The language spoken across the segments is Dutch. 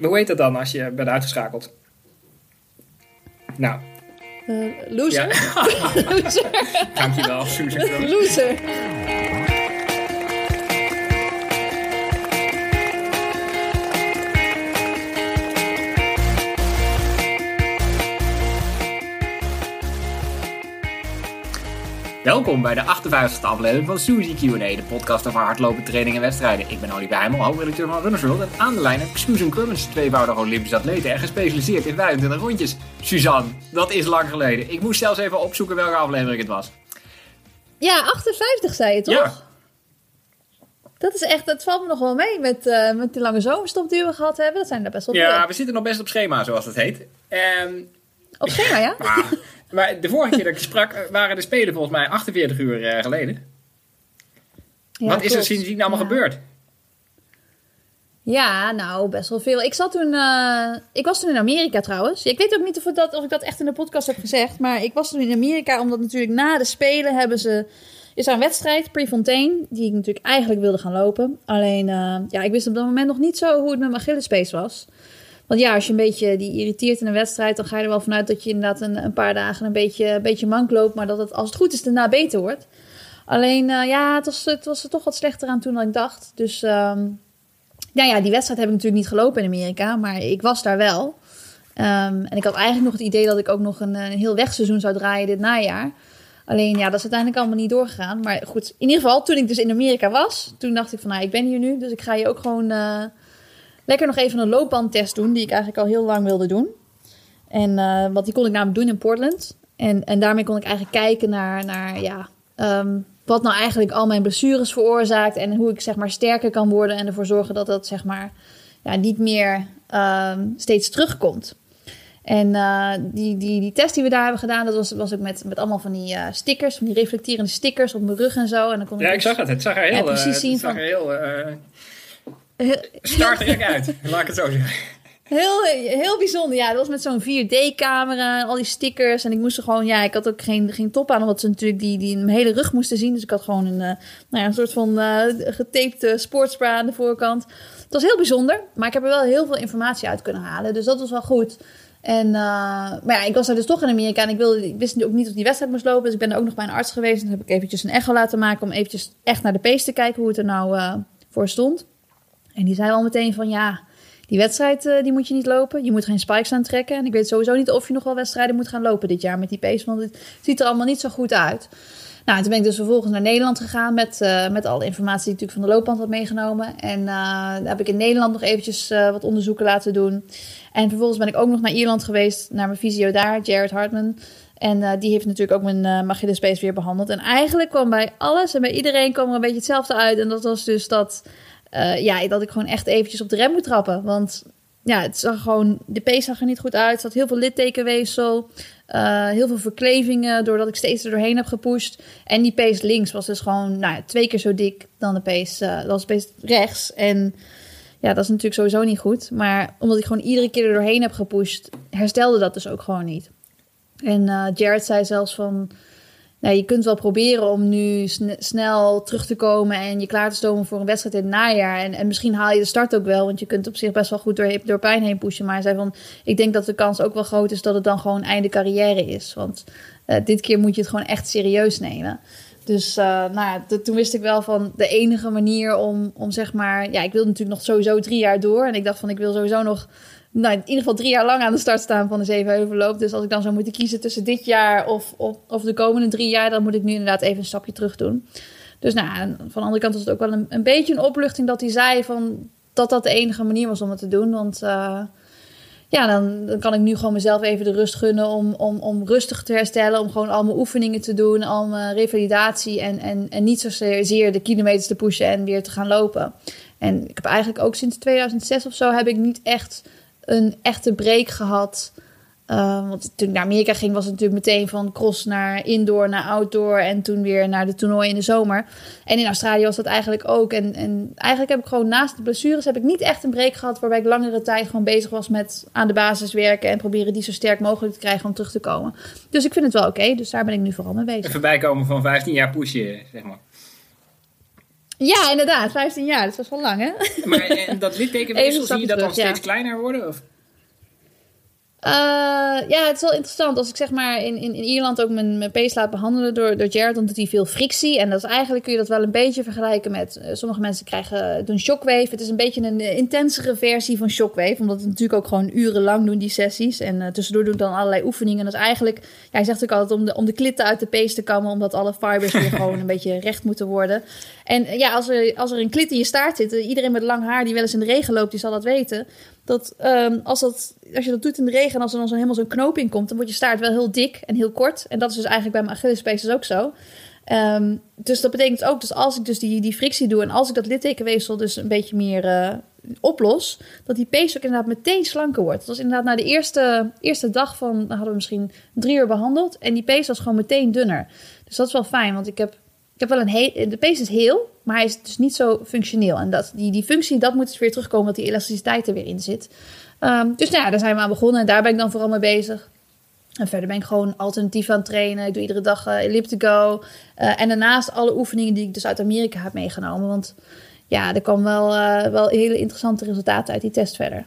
Hoe heet dat dan als je bent uitgeschakeld? Nou, Uh, loser? Ja. loser. dankjewel, Susan. loser. Welkom bij de 58e aflevering van Suzy Q&A, de podcast over hardlopen, training en wedstrijden. Ik ben Olivier Heimel, hoofdredacteur van Runners World. En aan de lijn heb ik Susan Crummins, tweevoudig Olympisch atlete en gespecialiseerd in 25 rondjes. Suzanne, dat is lang geleden. Ik moest zelfs even opzoeken welke aflevering het was. Ja, 58 zei je toch? Ja. Dat is echt, dat valt me nog wel mee met, eh, met die lange zomerstop die we gehad hebben. Dat zijn er best wel Ja, veel. we zitten nog best op schema, zoals het heet. Ehm, Op schema, ja? maar, maar de vorige keer dat ik sprak, eh, waren de Spelen volgens mij 48 uur eh, geleden. Ja, Wat is er sindsdien allemaal Ja. gebeurd? Ja, nou, best wel veel. Ik zat toen, eh, ik was toen in Amerika trouwens. Ik weet ook niet of, ik dat, of ik dat echt in de podcast heb gezegd, maar ik was toen in Amerika omdat natuurlijk na de Spelen hebben ze, is er een wedstrijd, Prefontaine, die ik natuurlijk eigenlijk wilde gaan lopen. Alleen, ja, ik wist op dat moment nog niet zo hoe het met mijn Achillespees was. Want ja, als je een beetje die irriteert in een wedstrijd, dan ga je er wel vanuit dat je inderdaad een, een paar dagen een beetje, een beetje mank loopt, maar dat het als het goed is daarna beter wordt. Alleen, eh, ja, het was, het was er toch wat slechter aan toen dan ik dacht. Dus ehm, nou ja, die wedstrijd heb ik natuurlijk niet gelopen in Amerika, maar ik was daar wel. Ehm, en ik had eigenlijk nog het idee dat ik ook nog een, een heel wegseizoen zou draaien dit najaar. Alleen ja, dat is uiteindelijk allemaal niet doorgegaan. Maar goed, in ieder geval, toen ik dus in Amerika was, toen dacht ik van nou, ik ben hier nu. Dus ik ga hier ook gewoon eh, lekker nog even een loopbandtest doen, die ik eigenlijk al heel lang wilde doen. En eh, want die kon ik namelijk doen in Portland. En, en daarmee kon ik eigenlijk kijken naar, naar ja, ehm, wat nou eigenlijk al mijn blessures veroorzaakt. En hoe ik zeg maar sterker kan worden en ervoor zorgen dat dat zeg maar ja, niet meer ehm, steeds terugkomt. En eh, die, die, die test die we daar hebben gedaan, dat was, was ook met, met allemaal van die eh, stickers, van die reflecterende stickers op mijn rug en zo. En dan kon Ja, ik dus- zag het. Het zag er heel, Ja, precies eh, het zien zag van- er heel Heel- startrek uit. Laat ik het zo zeggen. Heel, heel bijzonder. Ja, dat was met zo'n 4D-camera en al die stickers. En ik moest er gewoon, ja, ik had ook geen, geen top aan, omdat ze natuurlijk die, die mijn hele rug moesten zien. Dus ik had gewoon een, eh, nou ja, een soort van eh getapte sportsbra aan de voorkant. Het was heel bijzonder, maar ik heb er wel heel veel informatie uit kunnen halen. Dus dat was wel goed. En, eh, maar ja, ik was daar dus toch in Amerika en ik, wilde, ik wist ook niet of die wedstrijd moest lopen. Dus ik ben er ook nog bij een arts geweest. En heb ik eventjes een echo laten maken om eventjes echt naar de pace te kijken hoe het er nou voor stond. En die zei al meteen van ja, die wedstrijd eh, die moet je niet lopen. Je moet geen spikes aantrekken. En ik weet sowieso niet of je nog wel wedstrijden moet gaan lopen dit jaar met die pace. Want het ziet er allemaal niet zo goed uit. Nou, toen ben ik dus vervolgens naar Nederland gegaan met, eh, met alle informatie die ik natuurlijk van de loopband had meegenomen. En eh, daar heb ik in Nederland nog eventjes wat onderzoeken laten doen. En vervolgens ben ik ook nog naar Ierland geweest, naar mijn fysio daar, Jared Hartman. En die heeft natuurlijk ook mijn uh, Achillespees weer behandeld. En eigenlijk kwam bij alles en bij iedereen kwam er een beetje hetzelfde uit. En dat was dus dat, eh, ja, dat ik gewoon echt eventjes op de rem moet trappen. Want ja, het zag gewoon, de pees zag er niet goed uit. Er zat heel veel littekenweefsel, eh, heel veel verklevingen, doordat ik steeds er doorheen heb gepusht. En die pees links was dus gewoon nou, twee keer zo dik dan de pees, uh, dat was pees rechts. En ja, dat is natuurlijk sowieso niet goed. Maar omdat ik gewoon iedere keer er doorheen heb gepusht, herstelde dat dus ook gewoon niet. En uh, Jared zei zelfs van, nou, je kunt wel proberen om nu sn snel terug te komen en je klaar te stomen voor een wedstrijd in het najaar. En, en misschien haal je de start ook wel, want je kunt op zich best wel goed door, door pijn heen pushen. Maar hij zei van, ik denk dat de kans ook wel groot is dat het dan gewoon einde carrière is. Want uh, dit keer moet je het gewoon echt serieus nemen. Dus uh, nou toen wist ik wel van de enige manier om, om zeg maar... Ja, ik wilde natuurlijk nog sowieso drie jaar door. En ik dacht van, ik wil sowieso nog nou, in ieder geval drie jaar lang aan de start staan van de Zevenheuvelloop. Dus als ik dan zou moeten kiezen tussen dit jaar of, of, de komende drie jaar... dan moet ik nu inderdaad even een stapje terug doen. Dus nou, van de andere kant was het ook wel een, een beetje een opluchting dat hij zei van... dat dat de enige manier was om het te doen. Want uh, ja, dan, dan, kan ik nu gewoon mezelf even de rust gunnen om, om, om rustig te herstellen. Om gewoon al mijn oefeningen te doen, al mijn revalidatie. En, en, en niet zozeer de kilometers te pushen en weer te gaan lopen. En ik heb eigenlijk ook sinds 2006 of zo heb ik niet echt een echte break gehad. Uh, want toen ik naar Amerika ging, was het natuurlijk meteen van cross naar indoor, naar outdoor. En toen weer naar de toernooi in de zomer. En in Australië was dat eigenlijk ook. En, en eigenlijk heb ik gewoon naast de blessures heb ik niet echt een break gehad. Waarbij ik langere tijd gewoon bezig was met aan de basis werken. En proberen die zo sterk mogelijk te krijgen om terug te komen. Dus ik vind het wel oké. Dus daar ben ik nu vooral mee bezig. Even bijkomen van 15 jaar pushen, zeg maar. Ja, inderdaad, 15 jaar. Dat was wel lang, hè? Maar en dat littekenweefsel, zie je dat dan steeds kleiner worden? Of? Uh, ja, het is wel interessant. Als ik zeg maar in, in, in Ierland ook mijn, mijn pees laat behandelen door, door Jared, dan doet hij veel frictie. En dat is eigenlijk kun je dat wel een beetje vergelijken met. Uh, sommige mensen krijgen, doen shockwave. Het is een beetje een uh, intensere versie van shockwave. Omdat het natuurlijk ook gewoon urenlang doen, die sessies. En tussendoor doe ik dan allerlei oefeningen. En dat is eigenlijk, ja, hij zegt ook altijd om de, om de klitten uit de pees te kammen. Omdat alle fibers weer gewoon een beetje recht moeten worden. En ja, als er, als er een klit in je staart zit, iedereen met lang haar die wel eens in de regen loopt, die zal dat weten dat um, als, dat, als je dat doet in de regen en als er dan zo helemaal zo'n knoop in komt, dan wordt je staart wel heel dik en heel kort. En dat is dus eigenlijk bij mijn Achillespees ook zo. Um, dus dat betekent ook, dus als ik dus die, die frictie doe en als ik dat littekenweefsel dus een beetje meer uh, oplos, dat die pees ook inderdaad meteen slanker wordt. Dat was inderdaad na de eerste, eerste dag van, hadden we misschien drie uur behandeld en die pees was gewoon meteen dunner. Dus dat is wel fijn, want ik heb ik heb wel een heel, de pees is heel, maar hij is dus niet zo functioneel. En dat, die, die functie, dat moet dus weer terugkomen, dat die elasticiteit er weer in zit. Um, dus nou ja, daar zijn we aan begonnen en daar ben ik dan vooral mee bezig. En verder ben ik gewoon alternatief aan het trainen. Ik doe iedere dag uh, elliptico. Uh, en daarnaast alle oefeningen die ik dus uit Amerika heb meegenomen. Want ja, er kwam wel, uh, wel hele interessante resultaten uit die test verder.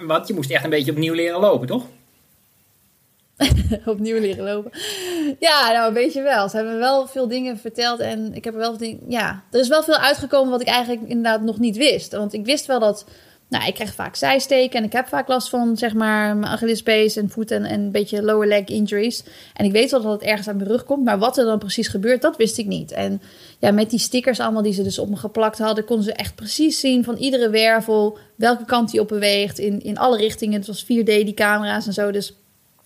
want je moest echt een beetje opnieuw leren lopen, toch? opnieuw leren lopen. Ja, nou, een beetje wel. Ze hebben wel veel dingen verteld en ik heb wel dingen. Ja, er is wel veel uitgekomen wat ik eigenlijk inderdaad nog niet wist. Want ik wist wel dat. Nou, ik krijg vaak zijsteken en ik heb vaak last van, zeg maar, mijn Achillespees en voet en, en een beetje lower leg injuries. En ik weet wel dat het ergens aan mijn rug komt, maar wat er dan precies gebeurt, dat wist ik niet. En ja, met die stickers allemaal die ze dus op me geplakt hadden, konden ze echt precies zien van iedere wervel, welke kant die op beweegt, in, in alle richtingen. Het was 4D, die camera's en zo, dus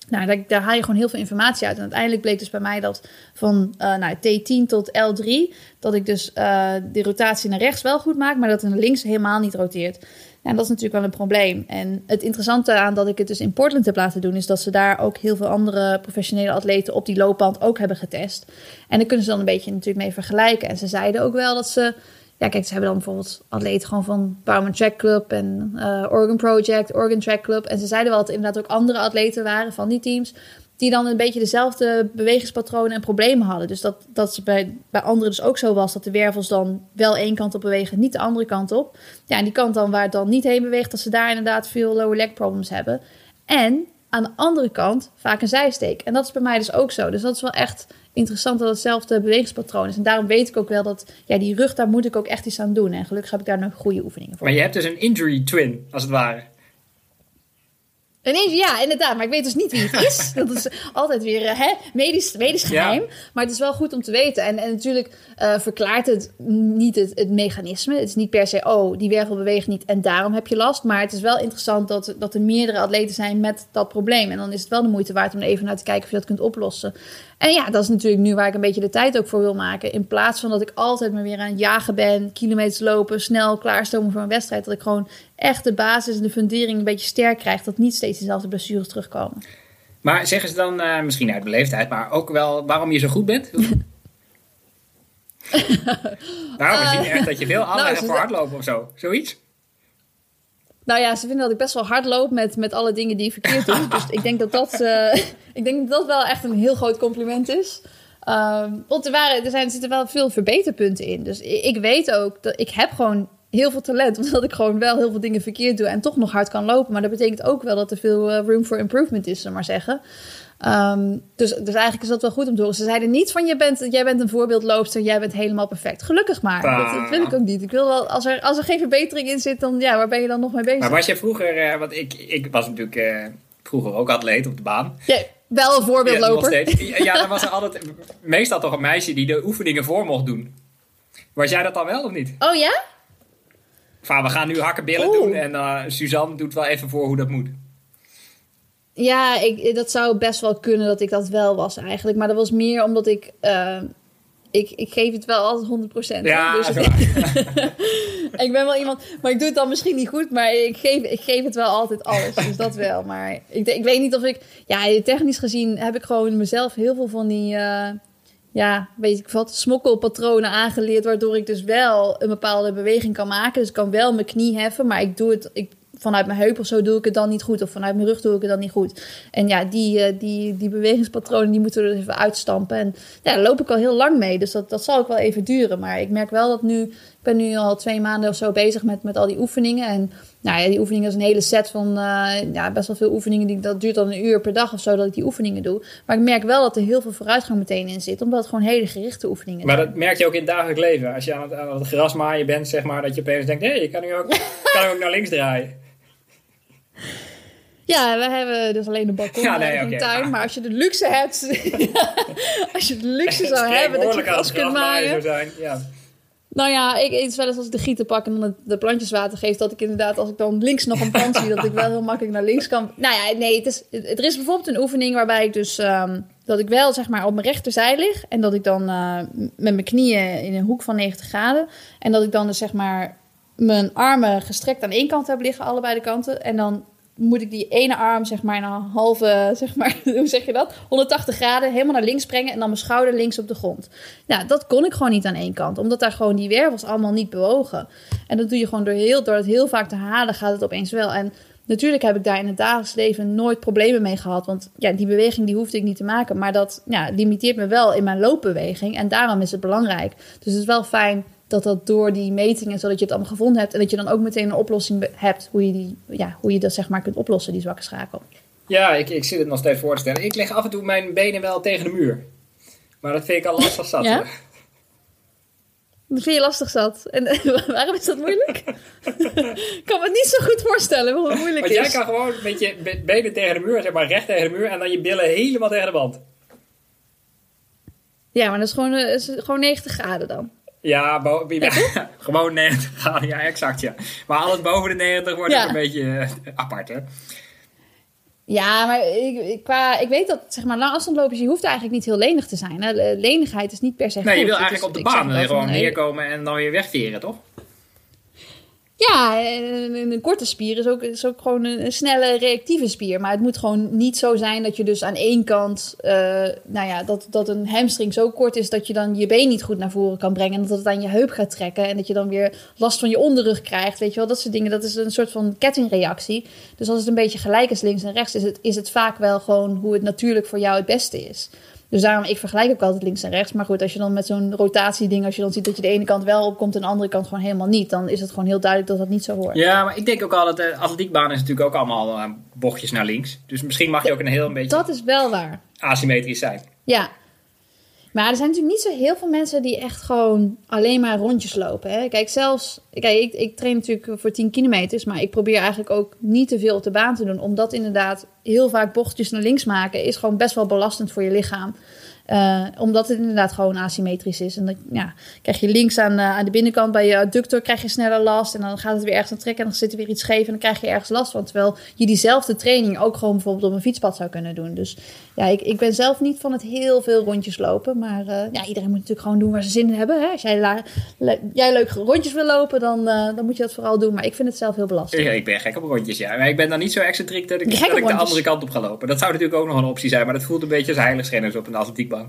nou, daar, daar, haal je gewoon heel veel informatie uit. En uiteindelijk bleek dus bij mij dat van uh, nou, T10 tot L3, dat ik dus uh, de rotatie naar rechts wel goed maak, maar dat naar links helemaal niet roteert. En dat is natuurlijk wel een probleem. En het interessante aan dat ik het dus in Portland heb laten doen, is dat ze daar ook heel veel andere professionele atleten op die loopband ook hebben getest. En daar kunnen ze dan een beetje natuurlijk mee vergelijken. En ze zeiden ook wel dat ze ja, kijk, ze hebben dan bijvoorbeeld atleten gewoon van Bowman Track Club en uh, Oregon Project, Oregon Track Club. En ze zeiden wel dat er inderdaad ook andere atleten waren van die teams. Die dan een beetje dezelfde bewegingspatronen en problemen hadden. Dus dat, dat ze bij, bij anderen dus ook zo was dat de wervels dan wel één kant op bewegen, niet de andere kant op. Ja, en die kant dan waar het dan niet heen beweegt, dat ze daar inderdaad veel lower leg problems hebben. En aan de andere kant vaak een zijsteek. En dat is bij mij dus ook zo. Dus dat is wel echt interessant dat hetzelfde bewegingspatroon is. En daarom weet ik ook wel dat ja, die rug, daar moet ik ook echt iets aan doen. En gelukkig heb ik daar nog goede oefeningen voor. Maar je hebt dus een injury twin, als het ware. Ineens, ja, inderdaad. Maar ik weet dus niet wie het is. Dat is altijd weer uh, hè, medisch, medisch geheim. Maar het is wel goed om te weten. En, en natuurlijk uh, verklaart het niet het, het, mechanisme. Het is niet per se, oh, die wervel beweegt niet en daarom heb je last. Maar het is wel interessant dat, dat er meerdere atleten zijn met dat probleem. En dan is het wel de moeite waard om er even naar te kijken of je dat kunt oplossen. En ja, dat is natuurlijk nu waar ik een beetje de tijd ook voor wil maken. In plaats van dat ik altijd maar weer aan het jagen ben, kilometers lopen, snel klaarstomen voor een wedstrijd. Dat ik gewoon echt de basis en de fundering een beetje sterk krijg. Dat niet steeds dezelfde blessures terugkomen. Maar zeggen ze dan, uh, misschien uit beleefdheid, maar ook wel waarom je zo goed bent? nou, we zien echt dat je veel aanleggen nou, voor hardlopen of zo. Zoiets? Nou ja, ze vinden dat ik best wel hard loop met, met alle dingen die ik verkeerd doe. dus ik denk dat dat, uh, ik denk dat dat wel echt een heel groot compliment is. Um, want er, waren, er, zijn, er zitten wel veel verbeterpunten in. Dus ik, ik, weet ook dat ik heb gewoon heel veel talent. Omdat ik gewoon wel heel veel dingen verkeerd doe en toch nog hard kan lopen. Maar dat betekent ook wel dat er veel uh, room for improvement is, zullen maar zeggen. Um, dus, dus eigenlijk is dat wel goed om te horen. Ze zeiden niet van je bent, jij bent een voorbeeldloopster, jij bent helemaal perfect. Gelukkig maar. Dat, dat, wil ik ook niet. Ik wil wel, als er, als er geen verbetering in zit, dan ja, waar ben je dan nog mee bezig? Maar was je vroeger, uh, want ik, ik was natuurlijk uh, vroeger ook atleet op de baan. Ja, wel een voorbeeldloper. Ja, ja, dan was er altijd meestal toch een meisje die de oefeningen voor mocht doen. Was jij dat dan wel of niet? Oh ja? Van, we gaan nu hakkenbillen doen en uh, Suzanne doet wel even voor hoe dat moet. Ja, ik, dat zou best wel kunnen dat ik dat wel was eigenlijk. Maar dat was meer omdat ik... Uh, ik, ik geef het wel altijd 100%. Ja, dus ik ben wel iemand... Maar ik doe het dan misschien niet goed, maar ik geef, ik geef het wel altijd alles. Dus dat wel. Maar ik, ik weet niet of ik... Ja, technisch gezien heb ik gewoon mezelf heel veel van die... Uh, ja, weet ik wat, smokkelpatronen aangeleerd. Waardoor ik dus wel een bepaalde beweging kan maken. Dus ik kan wel mijn knie heffen, maar ik doe het... Ik vanuit mijn heup of zo doe ik het dan niet goed. Of vanuit mijn rug doe ik het dan niet goed. En ja, die, uh, die, die bewegingspatronen die moeten er even uitstampen. En ja, daar loop ik al heel lang mee. Dus dat, dat zal ook wel even duren. Maar ik merk wel dat nu... Ik ben nu al twee maanden of zo bezig met, met al die oefeningen. En nou ja, die oefeningen is een hele set van uh, ja, best wel veel oefeningen. Die, dat duurt dan een uur per dag of zo dat ik die oefeningen doe. Maar ik merk wel dat er heel veel vooruitgang meteen in zit. Omdat het gewoon hele gerichte oefeningen maar zijn. Maar dat merk je ook in het dagelijks leven. Als je aan het, aan het gras maaien bent, zeg maar, dat je opeens denkt... hé, hey, ik kan nu ook, kan ook naar links draaien. Ja, we hebben dus alleen een balkon Ja, nee, en een oké. tuin. Maar als je de luxe hebt... als je de luxe zou hebben dat je gras kunt zou zijn. Ja. Nou ja, ik eet wel eens als ik de gieten pak en dan het- de plantjes water geef, dat ik inderdaad, als ik dan links nog een plant zie, dat ik wel heel makkelijk naar links kan. Nou ja, nee, het is, er is bijvoorbeeld een oefening waarbij ik dus, ehm, dat ik wel zeg maar op mijn rechterzij lig en dat ik dan eh, met mijn knieën in een hoek van 90 graden en dat ik dan dus zeg maar mijn armen gestrekt aan één kant heb liggen, allebei de kanten. En dan moet ik die ene arm zeg maar een halve, zeg maar, hoe zeg je dat? 180 graden helemaal naar links brengen en dan mijn schouder links op de grond. Ja, dat kon ik gewoon niet aan één kant, omdat daar gewoon die wervels allemaal niet bewogen. En dat doe je gewoon door, heel, door het heel vaak te halen, gaat het opeens wel. En natuurlijk heb ik daar in het dagelijks leven nooit problemen mee gehad, want ja, die beweging die hoefde ik niet te maken, maar dat ja, limiteert me wel in mijn loopbeweging en daarom is het belangrijk. Dus het is wel fijn dat dat door die metingen, zodat je het allemaal gevonden hebt en dat je dan ook meteen een oplossing hebt hoe je, die, ja, hoe je dat zeg maar kunt oplossen, die zwakke schakel. Ja, ik, ik zit het nog steeds voor te stellen. Ik leg af en toe mijn benen wel tegen de muur. Maar dat vind ik al lastig zat. Ja? Dat vind je lastig zat. En waarom is dat moeilijk? ik kan me het niet zo goed voorstellen hoe het moeilijk Want jij is. kan gewoon met je be- benen tegen de muur, zeg maar recht tegen de muur, en dan je billen helemaal tegen de wand. Ja, maar dat is gewoon, eh, is gewoon 90 graden dan. Ja, bo- ja, gewoon 90 graden. Ja, exact, ja. Maar alles boven de 90 wordt Ja. ook een beetje eh, apart, hè? Ja, maar ik, ik, qua, ik weet dat, zeg maar, afstandlopers, je hoeft eigenlijk niet heel lenig te zijn. Hè? Lenigheid is niet per se Nee, je goed. wil Het eigenlijk op de zeg baan je gewoon neerkomen en dan weer wegveren, toch? Ja, en een, korte spier is ook, is ook gewoon een, een snelle reactieve spier. Maar het moet gewoon niet zo zijn dat je dus aan één kant, eh, nou ja, dat, dat een hamstring zo kort is dat je dan je been niet goed naar voren kan brengen. En dat het aan je heup gaat trekken en dat je dan weer last van je onderrug krijgt. Weet je wel, dat soort dingen. Dat is een soort van kettingreactie. Dus als het een beetje gelijk is links en rechts, is het, is het vaak wel gewoon hoe het natuurlijk voor jou het beste is. Dus daarom, ik vergelijk ook altijd links en rechts. Maar goed, als je dan met zo'n rotatieding, als je dan ziet dat je de ene kant wel opkomt en de andere kant gewoon helemaal niet, dan is het gewoon heel duidelijk dat dat niet zo hoort. Ja, maar ik denk ook altijd, de atletiekbaan is natuurlijk ook allemaal eh, bochtjes naar links. Dus misschien mag je ook een heel een beetje Dat is wel waar. asymmetrisch zijn. Ja. Maar er zijn natuurlijk niet zo heel veel mensen die echt gewoon alleen maar rondjes lopen. Hè? Kijk, zelfs... Kijk, ik, ik train natuurlijk voor 10 kilometers. Maar ik probeer eigenlijk ook niet te veel op de baan te doen. Omdat inderdaad heel vaak bochtjes naar links maken... is gewoon best wel belastend voor je lichaam. Eh, omdat het inderdaad gewoon asymmetrisch is. En dan ja, krijg je links aan, eh, aan de binnenkant bij je adductor krijg je sneller last. En dan gaat het weer ergens aan trekken en dan zit er weer iets scheef. En dan krijg je ergens last van. Terwijl je diezelfde training ook gewoon bijvoorbeeld op een fietspad zou kunnen doen. Dus ja, ik, ik ben zelf niet van het heel veel rondjes lopen. Maar eh, ja, iedereen moet natuurlijk gewoon doen waar ze zin in hebben. Hè? Als jij, la- le- jij leuk rondjes wil lopen, dan, dan moet je dat vooral doen. Maar ik vind het zelf heel belastend. Ja, ik ben gek op rondjes, ja. Maar ik ben dan niet zo excentriek dat ik, dat ik de andere kant op ga lopen. Dat zou natuurlijk ook nog een optie zijn, maar dat voelt een beetje als heiligschennis op een atletiekbaan.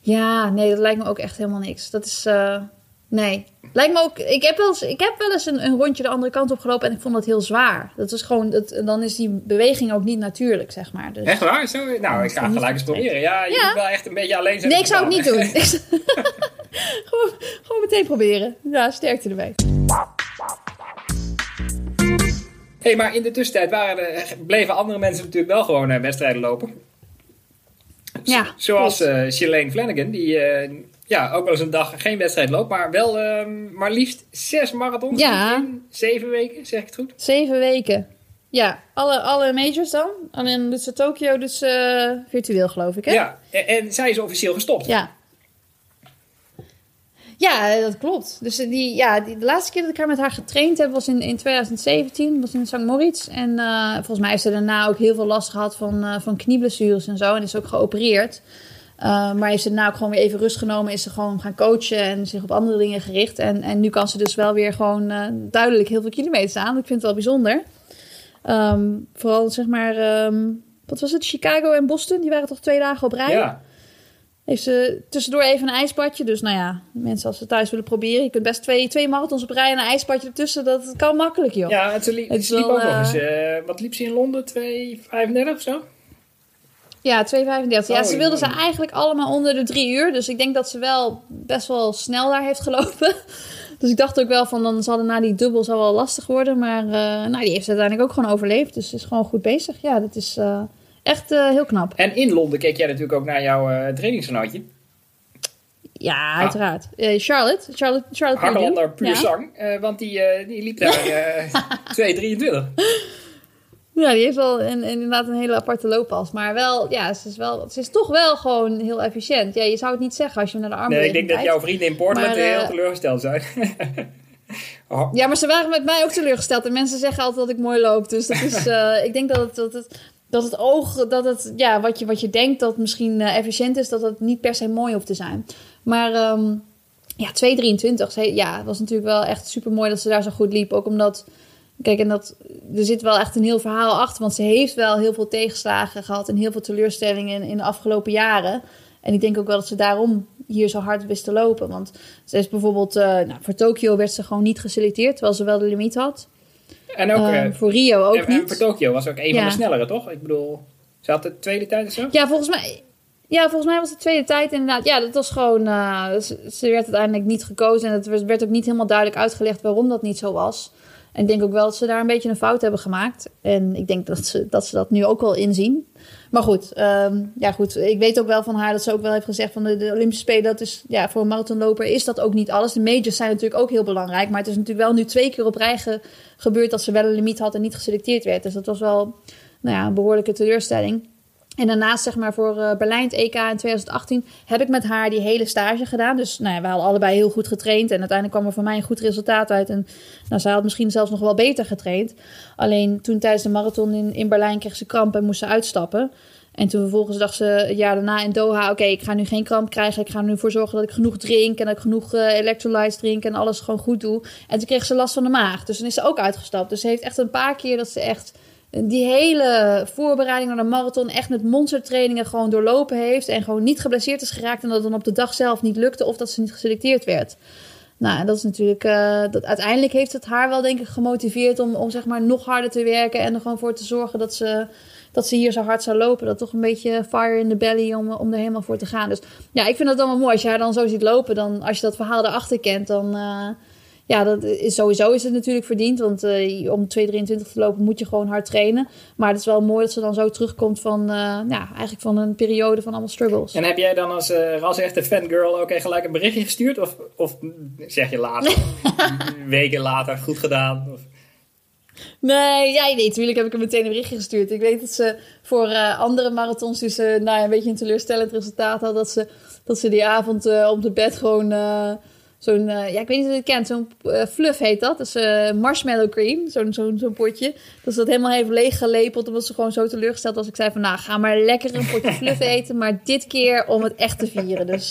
Ja, nee, dat lijkt me ook echt helemaal niks. Dat is. eh, nee. Lijkt me ook. Ik heb wel eens, ik heb wel eens een, een rondje de andere kant op gelopen en ik vond dat heel zwaar. Dat is gewoon. Dat, dan is die beweging ook niet natuurlijk, zeg maar. Dus. Echt waar? Zo? Nou, ik ga gelijk eens proberen. Ja, je Ja. moet wel echt een beetje alleen zijn. Nee, ik zou het niet doen. gewoon, gewoon meteen proberen. Ja, sterkte erbij. hey, maar in de tussentijd waren bleven andere mensen natuurlijk wel gewoon eh, wedstrijden lopen. Ja, Zoals Shalane Flanagan, die eh, ja, ook wel eens een dag geen wedstrijd loopt, maar wel eh, maar liefst zes marathons Ja. in zeven weken, zeg ik het goed? Zeven weken. Ja, alle, alle majors dan. Alleen dus de Tokio, dus eh, virtueel geloof ik, hè? Ja, en, en zij is officieel gestopt. Ja. Ja, dat klopt. Dus die, ja, die, de laatste keer dat ik haar met haar getraind heb was in, in 2017, was in St. Moritz. En eh, volgens mij heeft ze daarna ook heel veel last gehad van, eh, van knieblessures en zo. En is ook geopereerd. Eh, maar heeft ze daarna ook gewoon weer even rust genomen. Is ze gewoon gaan coachen en zich op andere dingen gericht. En, en nu kan ze dus wel weer gewoon duidelijk heel veel kilometers aan. Ik vind het wel bijzonder. Ehm, vooral zeg maar, ehm, wat was het? Chicago en Boston, die waren toch twee dagen op rij? Ja. Heeft ze tussendoor even een ijsbadje. Dus nou ja, mensen als ze thuis willen proberen. Je kunt best twee, twee marathons op rij en een ijsbadje ertussen. Dat kan makkelijk, joh. Ja, het, liep, het liep ook nog eens. Uh, wat liep ze in Londen? 2,35 of zo? Ja, 2,35. ja, ze wilden ze eigenlijk allemaal onder de drie uur. Dus ik denk dat ze wel best wel snel daar heeft gelopen. Dus ik dacht ook wel van, dan zal na die dubbel zal wel lastig worden. Maar uh, nou, die heeft uiteindelijk ook gewoon overleefd. Dus is gewoon goed bezig. Ja, dat is uh, echt uh, heel knap. En in Londen keek jij natuurlijk ook naar jouw uh, trainingsgenootje. Ja, uiteraard. Uh, Charlotte. Charlotte, Charlotte Harlander puur ja. zang. Want die, die liep daar 2,23. Ja, die heeft wel een, inderdaad een hele aparte looppas. Maar wel, ja, ze is, wel, ze is toch wel gewoon heel efficiënt. Ja, je zou het niet zeggen als je naar de armen Nee, ik denk dat jouw vrienden in Portland heel teleurgesteld zijn. oh. Ja, maar ze waren met mij ook teleurgesteld. En mensen zeggen altijd dat ik mooi loop. Dus dat is, uh, ik denk dat het, dat het, dat het oog, dat het, ja, wat je, wat je denkt dat misschien uh, efficiënt is, dat het niet per se mooi hoeft te zijn. Maar um, ja, 2,23. Ja, het was natuurlijk wel echt super mooi dat ze daar zo goed liep. Ook omdat Kijk, en dat, er zit wel echt een heel verhaal achter. Want ze heeft wel heel veel tegenslagen gehad en heel veel teleurstellingen in, in de afgelopen jaren. En ik denk ook wel dat ze daarom hier zo hard wist te lopen. Want ze is bijvoorbeeld, uh, nou, voor Tokio werd ze gewoon niet geselecteerd, terwijl ze wel de limiet had. En ook uh, voor Rio ook en, niet. En voor Tokio was ook een ja. van de snellere, toch? Ik bedoel, ze had de tweede tijd of zo? Ja, volgens mij. Ja, volgens mij was het tweede tijd inderdaad. Ja, dat was gewoon. Uh, ze, ze, werd uiteindelijk niet gekozen. En het werd ook niet helemaal duidelijk uitgelegd waarom dat niet zo was. En ik denk ook wel dat ze daar een beetje een fout hebben gemaakt. En ik denk dat ze dat, ze dat nu ook wel inzien. Maar goed, um, ja goed, ik weet ook wel van haar dat ze ook wel heeft gezegd van de, de Olympische Spelen, dat is ja, voor een marathonloper is dat ook niet alles. De majors zijn natuurlijk ook heel belangrijk, maar het is natuurlijk wel nu twee keer op rij ge, gebeurd dat ze wel een limiet had en niet geselecteerd werd. Dus dat was wel nou ja, een behoorlijke teleurstelling. En daarnaast, zeg maar, voor uh, Berlijn, het EK in 2018, heb ik met haar die hele stage gedaan. Dus nou ja, we hadden allebei heel goed getraind. En uiteindelijk kwam er voor mij een goed resultaat uit. En nou, zij had misschien zelfs nog wel beter getraind. Alleen toen tijdens de marathon in, in Berlijn kreeg ze kramp en moest ze uitstappen. En toen vervolgens dacht ze het jaar daarna in Doha... oké, ik ga nu geen kramp krijgen. Ik ga er nu voor zorgen dat ik genoeg drink... en dat ik genoeg uh, electrolytes drink en alles gewoon goed doe. En toen kreeg ze last van de maag. Dus toen is ze ook uitgestapt. Dus ze heeft echt een paar keer dat ze echt die hele voorbereiding naar de marathon echt met monstertrainingen gewoon doorlopen heeft. En gewoon niet geblesseerd is geraakt. En dat het dan op de dag zelf niet lukte of dat ze niet geselecteerd werd. Nou, dat is natuurlijk. Uh, dat, uiteindelijk heeft het haar wel, denk ik, gemotiveerd om, om zeg maar nog harder te werken. En er gewoon voor te zorgen dat ze, dat ze hier zo hard zou lopen. Dat toch een beetje fire in the belly om, om er helemaal voor te gaan. Dus ja, ik vind dat wel mooi. Als je haar dan zo ziet lopen, dan als je dat verhaal erachter kent, dan. Uh, ja, dat is, sowieso is het natuurlijk verdiend. Want uh, om 2,23 te lopen moet je gewoon hard trainen. Maar het is wel mooi dat ze dan zo terugkomt van, uh, ja, eigenlijk van een periode van allemaal struggles. En heb jij dan als, uh, als echte fangirl ook echt gelijk een berichtje gestuurd? Of, of zeg je later, weken later, goed gedaan? Of? Nee, ja, nee, natuurlijk heb ik hem meteen een berichtje gestuurd. Ik weet dat ze voor uh, andere marathons, dus nou ja, een beetje een teleurstellend resultaat had, dat ze, dat ze die avond uh, op de bed gewoon zo'n, uh, ja, ik weet niet of je het kent, zo'n uh, fluff heet dat. Dat is uh, marshmallow cream, zo'n zo'n zo'n potje. Dat ze dat helemaal heeft leeggelepeld, omdat ze gewoon zo teleurgesteld was. Ik zei van, nou, ga maar lekker een potje fluff eten, maar dit keer om het echt te vieren. Dus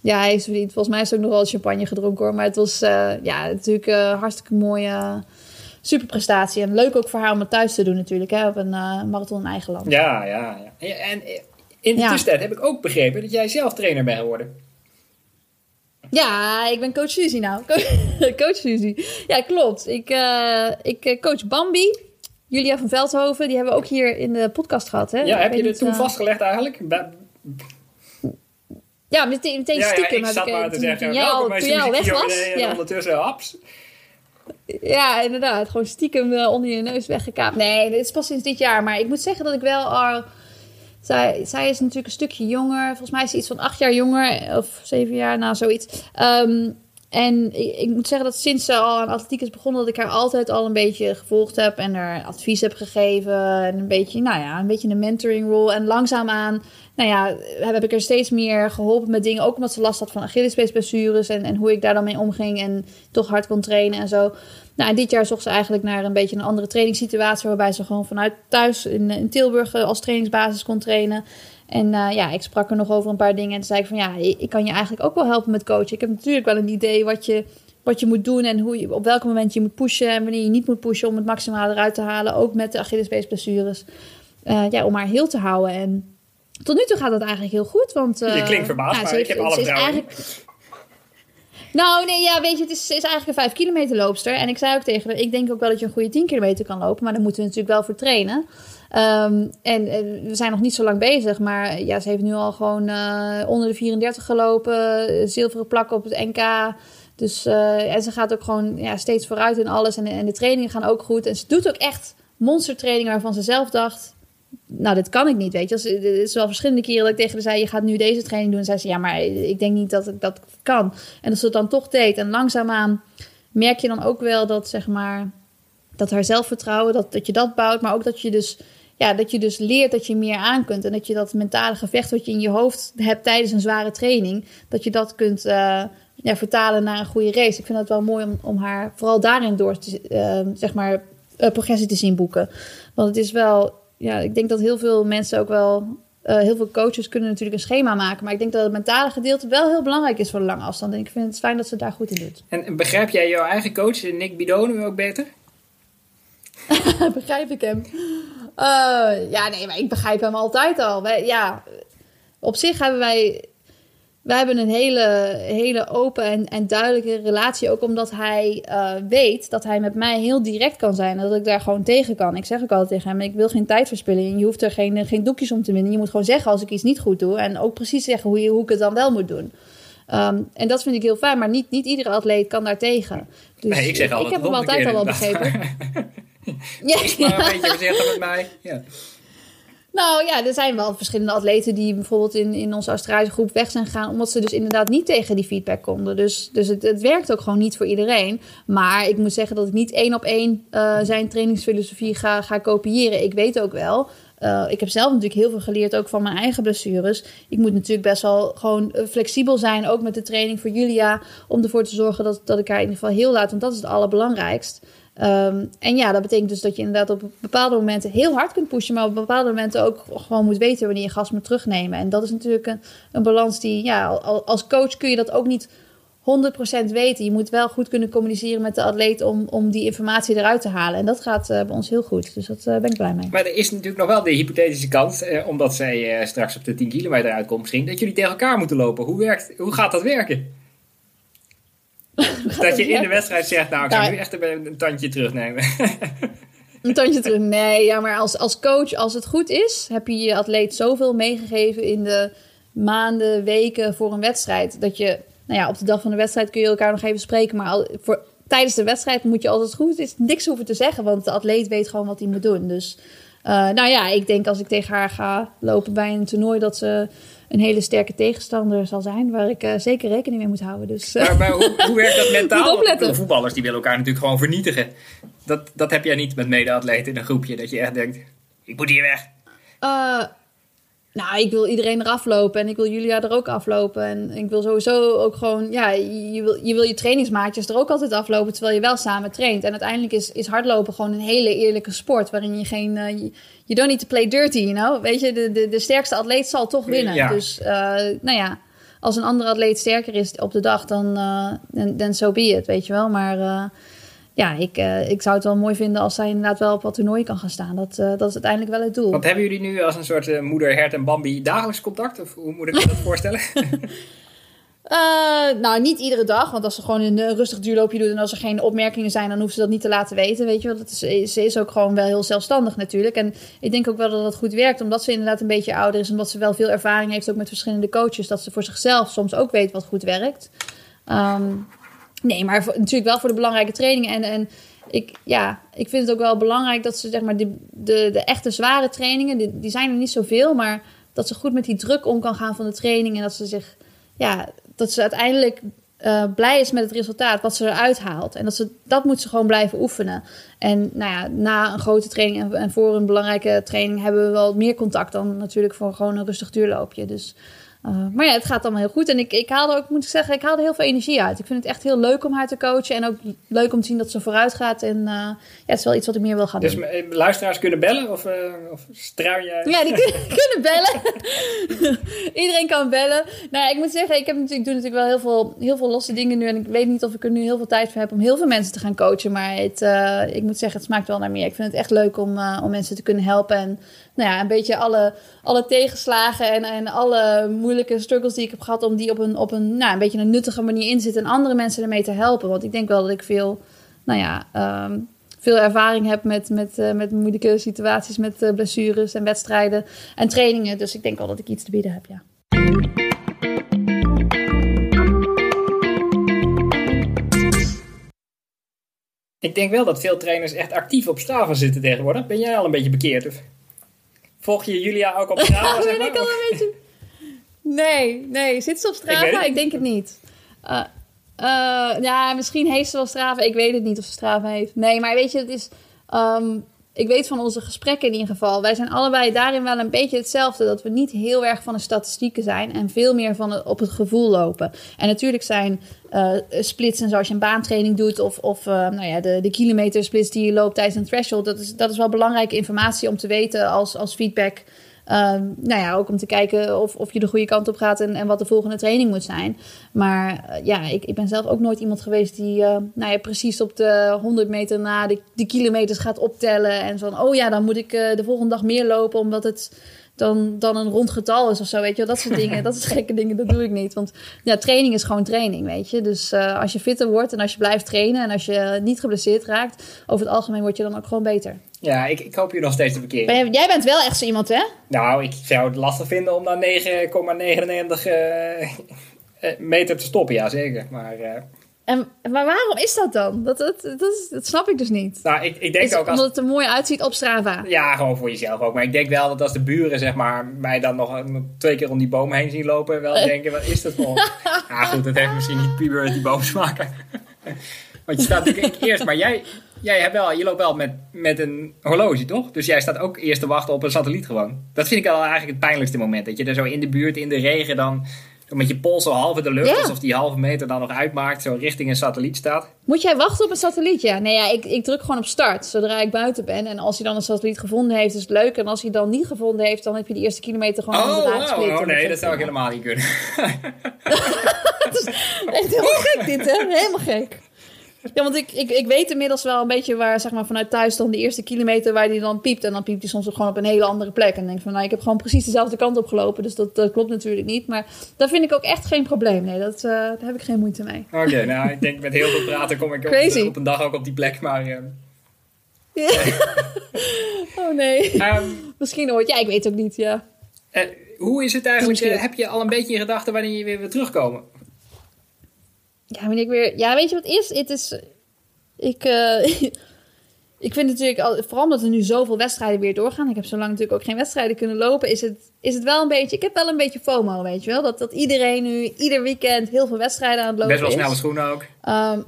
ja, hij is verdiend. Volgens mij is ook nog wel champagne gedronken hoor. Maar het was ja, natuurlijk een hartstikke mooie superprestatie. En leuk ook voor haar om het thuis te doen natuurlijk, hè, op een marathon in eigen land. Ja, ja, ja. En in de ja. tussentijd heb ik ook begrepen dat jij zelf trainer bent geworden. Ja, ik ben coach Suzy nou. coach Suzy. Ja, klopt. Ik, uh, ik coach Bambi. Julia van Veldhoven, die hebben we ook hier in de podcast gehad. Hè? Ja, heb je dit toen uh... vastgelegd eigenlijk? Ja, meteen, meteen ja, stiekem. Ja, ik zat ik, maar te zeggen, toen jij al, toen jij al weg was. En ja. ondertussen haps. Ja, inderdaad. Gewoon stiekem onder je neus weggekaapt. Nee, dit is pas sinds dit jaar. Maar ik moet zeggen dat ik wel al... Zij, zij is natuurlijk een stukje jonger. Volgens mij is ze iets van acht jaar jonger. Of zeven jaar, nou zoiets. Um, en ik, moet zeggen dat sinds ze al aan atletiek is begonnen... dat ik haar altijd al een beetje gevolgd heb... en haar advies heb gegeven. En een beetje, nou ja, een beetje een mentoring role. En langzaamaan, nou ja, heb ik er steeds meer geholpen met dingen. Ook omdat ze last had van Achillespeesblessures... En, en hoe ik daar dan mee omging en toch hard kon trainen en zo... Nou, en dit jaar zocht ze eigenlijk naar een beetje een andere trainingssituatie... waarbij ze gewoon vanuit thuis in, in Tilburg als trainingsbasis kon trainen. En uh, ja, ik sprak er nog over een paar dingen. En toen zei ik van ja, ik kan je eigenlijk ook wel helpen met coachen. Ik heb natuurlijk wel een idee wat je, wat je moet doen... en hoe je, op welk moment je moet pushen... en wanneer je niet moet pushen om het maximale eruit te halen. Ook met de Achillespeesblessures. Uh, ja, om haar heel te houden. En tot nu toe gaat dat eigenlijk heel goed. Want, je klinkt verbaasd, ja, maar ze ik heb alle vertrouwen eigenlijk... Nou, nee, ja, weet je, het is, is eigenlijk een 5 kilometer loopster. En ik zei ook tegen haar, ik denk ook wel dat je een goede 10 kilometer kan lopen. Maar daar moeten we natuurlijk wel voor trainen. Ehm, en we zijn nog niet zo lang bezig. Maar ja, ze heeft nu al gewoon eh, onder de 34 gelopen. eh, Zilveren plakken op het NK. Dus, eh, en ze gaat ook gewoon ja, steeds vooruit in alles. En, en de trainingen gaan ook goed. En ze doet ook echt monstertrainingen waarvan ze zelf dacht... Nou, dit kan ik niet, weet je. Als- Het is wel verschillende keren dat ik tegen haar zei... je gaat nu deze training doen. En zei ze, ja, maar ik denk niet dat ik dat kan. En dat ze het dan toch deed. En langzaamaan merk je dan ook wel dat, zeg maar... dat haar zelfvertrouwen, dat, dat je dat bouwt. Maar ook dat je dus... Ja, dat je dus leert dat je meer aan kunt. En dat je dat mentale gevecht wat je in je hoofd hebt tijdens een zware training... dat je dat kunt eh, ja, vertalen naar een goede race. Ik vind het wel mooi om, om haar vooral daarin door eh, zeg maar, eh, progressie te zien boeken. Want het is wel, ja, ik denk dat heel veel mensen ook wel, eh, heel veel coaches kunnen natuurlijk een schema maken. Maar ik denk dat het mentale gedeelte wel heel belangrijk is voor de lange afstand. En ik vind het fijn dat ze het daar goed in doet. En begrijp jij jouw eigen coach, Nick Bidone, ook beter? begrijp ik hem? Eh, ja, nee, maar ik begrijp hem altijd al. Wij, ja, op zich hebben wij. Wij hebben een hele, hele open en, en duidelijke relatie. Ook omdat hij eh, weet dat hij met mij heel direct kan zijn. En dat ik daar gewoon tegen kan. Ik zeg ook altijd tegen hem: ik wil geen tijd verspillen. En je hoeft er geen, geen doekjes om te winnen. Je moet gewoon zeggen als ik iets niet goed doe. En ook precies zeggen hoe, je, hoe ik het dan wel moet doen. Ehm, en dat vind ik heel fijn. Maar niet, niet iedere atleet kan daar tegen. Dus nee, ik zeg altijd ik heb hem altijd al wel begrepen. Ja, maar een beetje met mij. Ja. Nou ja, er zijn wel verschillende atleten die bijvoorbeeld in, in onze Australische groep weg zijn gegaan. Omdat ze dus inderdaad niet tegen die feedback konden. Dus, dus het, het werkt ook gewoon niet voor iedereen. Maar ik moet zeggen dat ik niet één op één eh, zijn trainingsfilosofie ga, ga kopiëren. Ik weet ook wel. eh, ik heb zelf natuurlijk heel veel geleerd ook van mijn eigen blessures. Ik moet natuurlijk best wel gewoon eh, flexibel zijn. Ook met de training voor Julia. Om ervoor te zorgen dat, dat ik haar in ieder geval heel laat. Want dat is het allerbelangrijkst. Ehm, en ja, dat betekent dus dat je inderdaad op bepaalde momenten heel hard kunt pushen, maar op bepaalde momenten ook gewoon moet weten wanneer je gas moet terugnemen. En dat is natuurlijk een, een balans die, ja, al- als coach kun je dat ook niet 100% weten. Je moet wel goed kunnen communiceren met de atleet om, om die informatie eruit te halen. En dat gaat eh, bij ons heel goed. Dus dat eh, ben ik blij mee. Maar er is natuurlijk nog wel de hypothetische kans, eh, omdat zij straks op de 10 kilometer uitkomt misschien, dat jullie tegen elkaar moeten lopen. Hoe, werkt, hoe gaat dat werken? dat je in de wedstrijd zegt, nou ik ga Nou, nu echt een, een tandje terugnemen. Een tandje terug. Nee, ja, maar als, als coach, als het goed is, heb je je atleet zoveel meegegeven in de maanden, weken voor een wedstrijd. Dat je, nou ja, op de dag van de wedstrijd kun je elkaar nog even spreken. Maar al, voor, tijdens de wedstrijd moet je als het goed is niks hoeven te zeggen. Want de atleet weet gewoon wat hij moet doen. Dus, eh, nou ja, ik denk als ik tegen haar ga lopen bij een toernooi, dat ze een hele sterke tegenstander zal zijn. Waar ik eh, zeker rekening mee moet houden. Dus, eh, maar maar hoe, hoe werkt dat mentaal? Bedoel, voetballers die willen elkaar natuurlijk gewoon vernietigen. Dat, dat heb jij niet met mede-atleten in een groepje, dat je echt denkt, ik moet hier weg. Nou, ik wil iedereen eraf lopen en ik wil Julia er ook aflopen. En ik wil sowieso ook gewoon, ja, je wil je, wil je trainingsmaatjes er ook altijd aflopen terwijl je wel samen traint. En uiteindelijk is, is hardlopen gewoon een hele eerlijke sport waarin je geen, eh, je you don't need to play dirty, you know. Weet je, de, de, de sterkste atleet zal toch winnen. Ja. Dus, eh, nou ja, als een andere atleet sterker is op de dag, dan, eh dan, dan so be it, weet je wel. Maar ja, ik, eh, ik zou het wel mooi vinden als zij inderdaad wel op wat toernooien kan gaan staan. Dat, eh, dat is uiteindelijk wel het doel. Want hebben jullie nu als een soort eh, moeder, hert en Bambi dagelijks contact? Of hoe moet ik me dat voorstellen? Nou, niet iedere dag. Want als ze gewoon een rustig duurloopje doet en als er geen opmerkingen zijn, dan hoeft ze dat niet te laten weten. Weet je wel, dat is, ze is ook gewoon wel heel zelfstandig natuurlijk. En ik denk ook wel dat dat goed werkt, omdat ze inderdaad een beetje ouder is. Omdat ze wel veel ervaring heeft ook met verschillende coaches. Dat ze voor zichzelf soms ook weet wat goed werkt. Ehm, nee, maar natuurlijk wel voor de belangrijke trainingen. En, en ik, ja, ik vind het ook wel belangrijk dat ze zeg maar de, de, de echte zware trainingen, die, die zijn er niet zoveel, maar dat ze goed met die druk om kan gaan van de training. En dat ze zich, ja, dat ze uiteindelijk eh, blij is met het resultaat, wat ze eruit haalt. En dat, ze, dat moet ze gewoon blijven oefenen. En nou ja, na een grote training en, en voor een belangrijke training hebben we wel meer contact dan natuurlijk voor gewoon een rustig duurloopje. Dus Uh, maar ja, het gaat allemaal heel goed. En ik, ik haalde ook, moet ik zeggen, ik haalde heel veel energie uit. Ik vind het echt heel leuk om haar te coachen. En ook leuk om te zien dat ze vooruit gaat. En uh, ja, het is wel iets wat ik meer wil gaan dus doen. Dus luisteraars kunnen bellen? Of, uh, of struin jij? Ja, die kunnen, kunnen bellen. Iedereen kan bellen. Nou ja, ik moet zeggen, ik, heb natuurlijk, ik doe natuurlijk wel heel veel, heel veel losse dingen nu. En ik weet niet of ik er nu heel veel tijd voor heb om heel veel mensen te gaan coachen. Maar het, ik moet zeggen, het smaakt wel naar meer. Ik vind het echt leuk om, om mensen te kunnen helpen. En nou ja, een beetje alle, alle tegenslagen en, en alle moeilijke struggles die ik heb gehad, om die op een, op een, nou, een beetje een nuttige manier in te zetten en andere mensen ermee te helpen. Want ik denk wel dat ik veel, nou ja, um, veel ervaring heb met, met, uh, met moeilijke situaties, met uh, blessures en wedstrijden en trainingen. Dus ik denk wel dat ik iets te bieden heb, ja. Ik denk wel dat veel trainers echt actief op Strava zitten tegenwoordig. Ben jij al een beetje bekeerd? Of? Volg je Julia ook op Strava? zeg maar? ik al een beetje... Nee, nee. Zit ze op Strava? Ik, ik, denk het niet. Uh, uh, ja, misschien heeft ze wel Strava. Ik weet het niet of ze Strava heeft. Nee, maar weet je, het is... Um, ik weet van onze gesprekken in ieder geval. Wij zijn allebei daarin wel een beetje hetzelfde. Dat we niet heel erg van de statistieken zijn. En veel meer van het, op het gevoel lopen. En natuurlijk zijn uh, splits en zoals je een baantraining doet. Of, of uh, nou ja, de, de kilometersplits die je loopt tijdens een threshold. Dat is, dat is wel belangrijke informatie om te weten als, als feedback. Um, nou ja, ook om te kijken of, of je de goede kant op gaat en, en wat de volgende training moet zijn. Maar uh, ja, ik, ik ben zelf ook nooit iemand geweest die uh, nou ja, precies op de 100 meter na de, kilometers gaat optellen. En van, oh ja, dan moet ik uh, de volgende dag meer lopen omdat het dan, dan een rond getal is of zo, weet je Dat soort dingen, dat soort gekke dingen, dat doe ik niet. Want ja, training is gewoon training, weet je. Dus uh, als je fitter wordt en als je blijft trainen en als je niet geblesseerd raakt, over het algemeen word je dan ook gewoon beter. Ja, ik, ik hoop je nog steeds te bekeren. Ben jij bent wel echt zo iemand, hè? Nou, ik zou het lastig vinden om dan 9,99 uh, meter te stoppen, ja zeker. Maar... Uh, en, maar waarom is dat dan? Dat, dat, dat, is, dat snap ik dus niet. Nou, ik, ik denk is ook als... Omdat het er mooi uitziet op Strava. Ja, gewoon voor jezelf ook. Maar ik denk wel dat als de buren zeg maar, mij dan nog twee keer om die boom heen zien lopen... wel denken, wat is dat voor... ja goed, dat heeft misschien niet puur die boom smaken. Want je staat natuurlijk eerst... Maar jij, jij hebt wel, je loopt wel met, met een horloge, toch? Dus jij staat ook eerst te wachten op een satelliet gewoon. Dat vind ik wel eigenlijk het pijnlijkste moment. Dat je er zo in de buurt, in de regen dan met je pols zo half in de lucht, ja. alsof die halve meter dan nog uitmaakt, zo richting een satelliet staat. Moet jij wachten op een satelliet? Ja, nee, ja, ik, ik druk gewoon op start zodra ik buiten ben. En als hij dan een satelliet gevonden heeft, is het leuk. En als hij dan niet gevonden heeft, dan heb je die eerste kilometer gewoon oh, inderdaad wow. Oh nee, dat zou ik helemaal niet kunnen. is echt helemaal gek dit, hè? Helemaal gek. Ja, want ik, ik, ik weet inmiddels wel een beetje waar, zeg maar, vanuit thuis dan de eerste kilometer waar die dan piept. En dan piept hij soms ook gewoon op een hele andere plek. En denk van, nou, ik heb gewoon precies dezelfde kant op gelopen. Dus dat, dat klopt natuurlijk niet. Maar dat vind ik ook echt geen probleem. Nee, dat, uh, daar heb ik geen moeite mee. Oké, okay, nou, ik denk met heel veel praten kom ik op, op, een dag ook op die plek. Maar... Uh... Ja. oh nee. Um, Misschien ooit. Ja, ik weet ook niet, ja. Uh, hoe is het eigenlijk? Misschien... heb je al een beetje in gedachten wanneer je weer wil terugkomen? Ja, wanneer ik weer. Ja, weet je wat is? Het is. Ik. Uh, ik vind natuurlijk, al, vooral omdat er nu zoveel wedstrijden weer doorgaan. Ik heb zo lang natuurlijk ook geen wedstrijden kunnen lopen. Is het, is het wel een beetje. Ik heb wel een beetje FOMO, weet je wel. Dat, dat iedereen nu ieder weekend heel veel wedstrijden aan het lopen Best wel is. snelle schoenen ook. Um,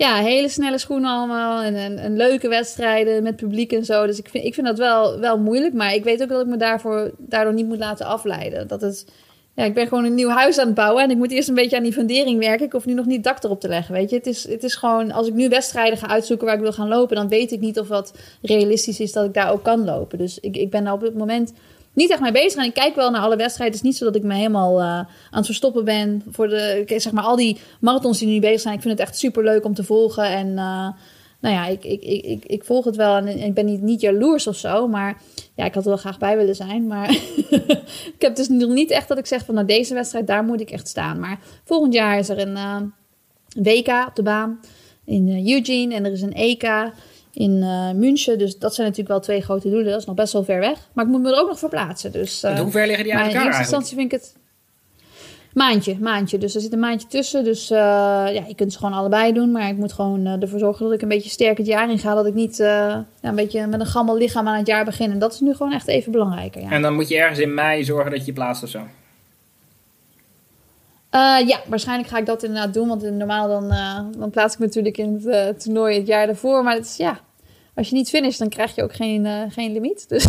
ja, hele snelle schoenen allemaal. En, en, en, leuke wedstrijden met publiek en zo. Dus ik vind, ik vind dat wel, wel moeilijk. Maar ik weet ook dat ik me daarvoor, daardoor niet moet laten afleiden. Dat het ja, ik ben gewoon een nieuw huis aan het bouwen en ik moet eerst een beetje aan die fundering werken. Ik hoef nu nog niet dak erop te leggen, weet je. Het is, het is gewoon, als ik nu wedstrijden ga uitzoeken waar ik wil gaan lopen, dan weet ik niet of wat realistisch is dat ik daar ook kan lopen. Dus ik, ik ben daar op dit moment niet echt mee bezig. En ik kijk wel naar alle wedstrijden. Het is niet zo dat ik me helemaal uh, aan het verstoppen ben voor de, zeg maar, al die marathons die nu bezig zijn. Ik vind het echt super leuk om te volgen en... Uh, nou ja, ik, ik, ik, ik volg het wel en ik ben niet, niet jaloers of zo. Maar ja, ik had er wel graag bij willen zijn. Maar ik heb dus nog niet echt dat ik zeg van nou deze wedstrijd, daar moet ik echt staan. Maar volgend jaar is er een uh, WK op de baan in uh, Eugene en er is een EK in uh, München. Dus dat zijn natuurlijk wel twee grote doelen. Dat is nog best wel ver weg. Maar ik moet me er ook nog verplaatsen. Dus, hoe ver liggen die uit elkaar in eerste instantie vind ik het... Maandje, maandje. Dus er zit een maandje tussen. Dus uh, ja, je kunt ze gewoon allebei doen. Maar ik moet gewoon uh, ervoor zorgen dat ik een beetje sterk het jaar in ga. Dat ik niet uh, ja, een beetje met een gammel lichaam aan het jaar begin. En dat is nu gewoon echt even belangrijker. Ja. En dan moet je ergens in mei zorgen dat je plaatst of zo? ja, waarschijnlijk ga ik dat inderdaad doen. Want normaal dan, dan plaats ik me natuurlijk in het toernooi het jaar daarvoor. Maar het is ja, als je niet finisht, dan krijg je ook geen, uh, geen limiet. Dus,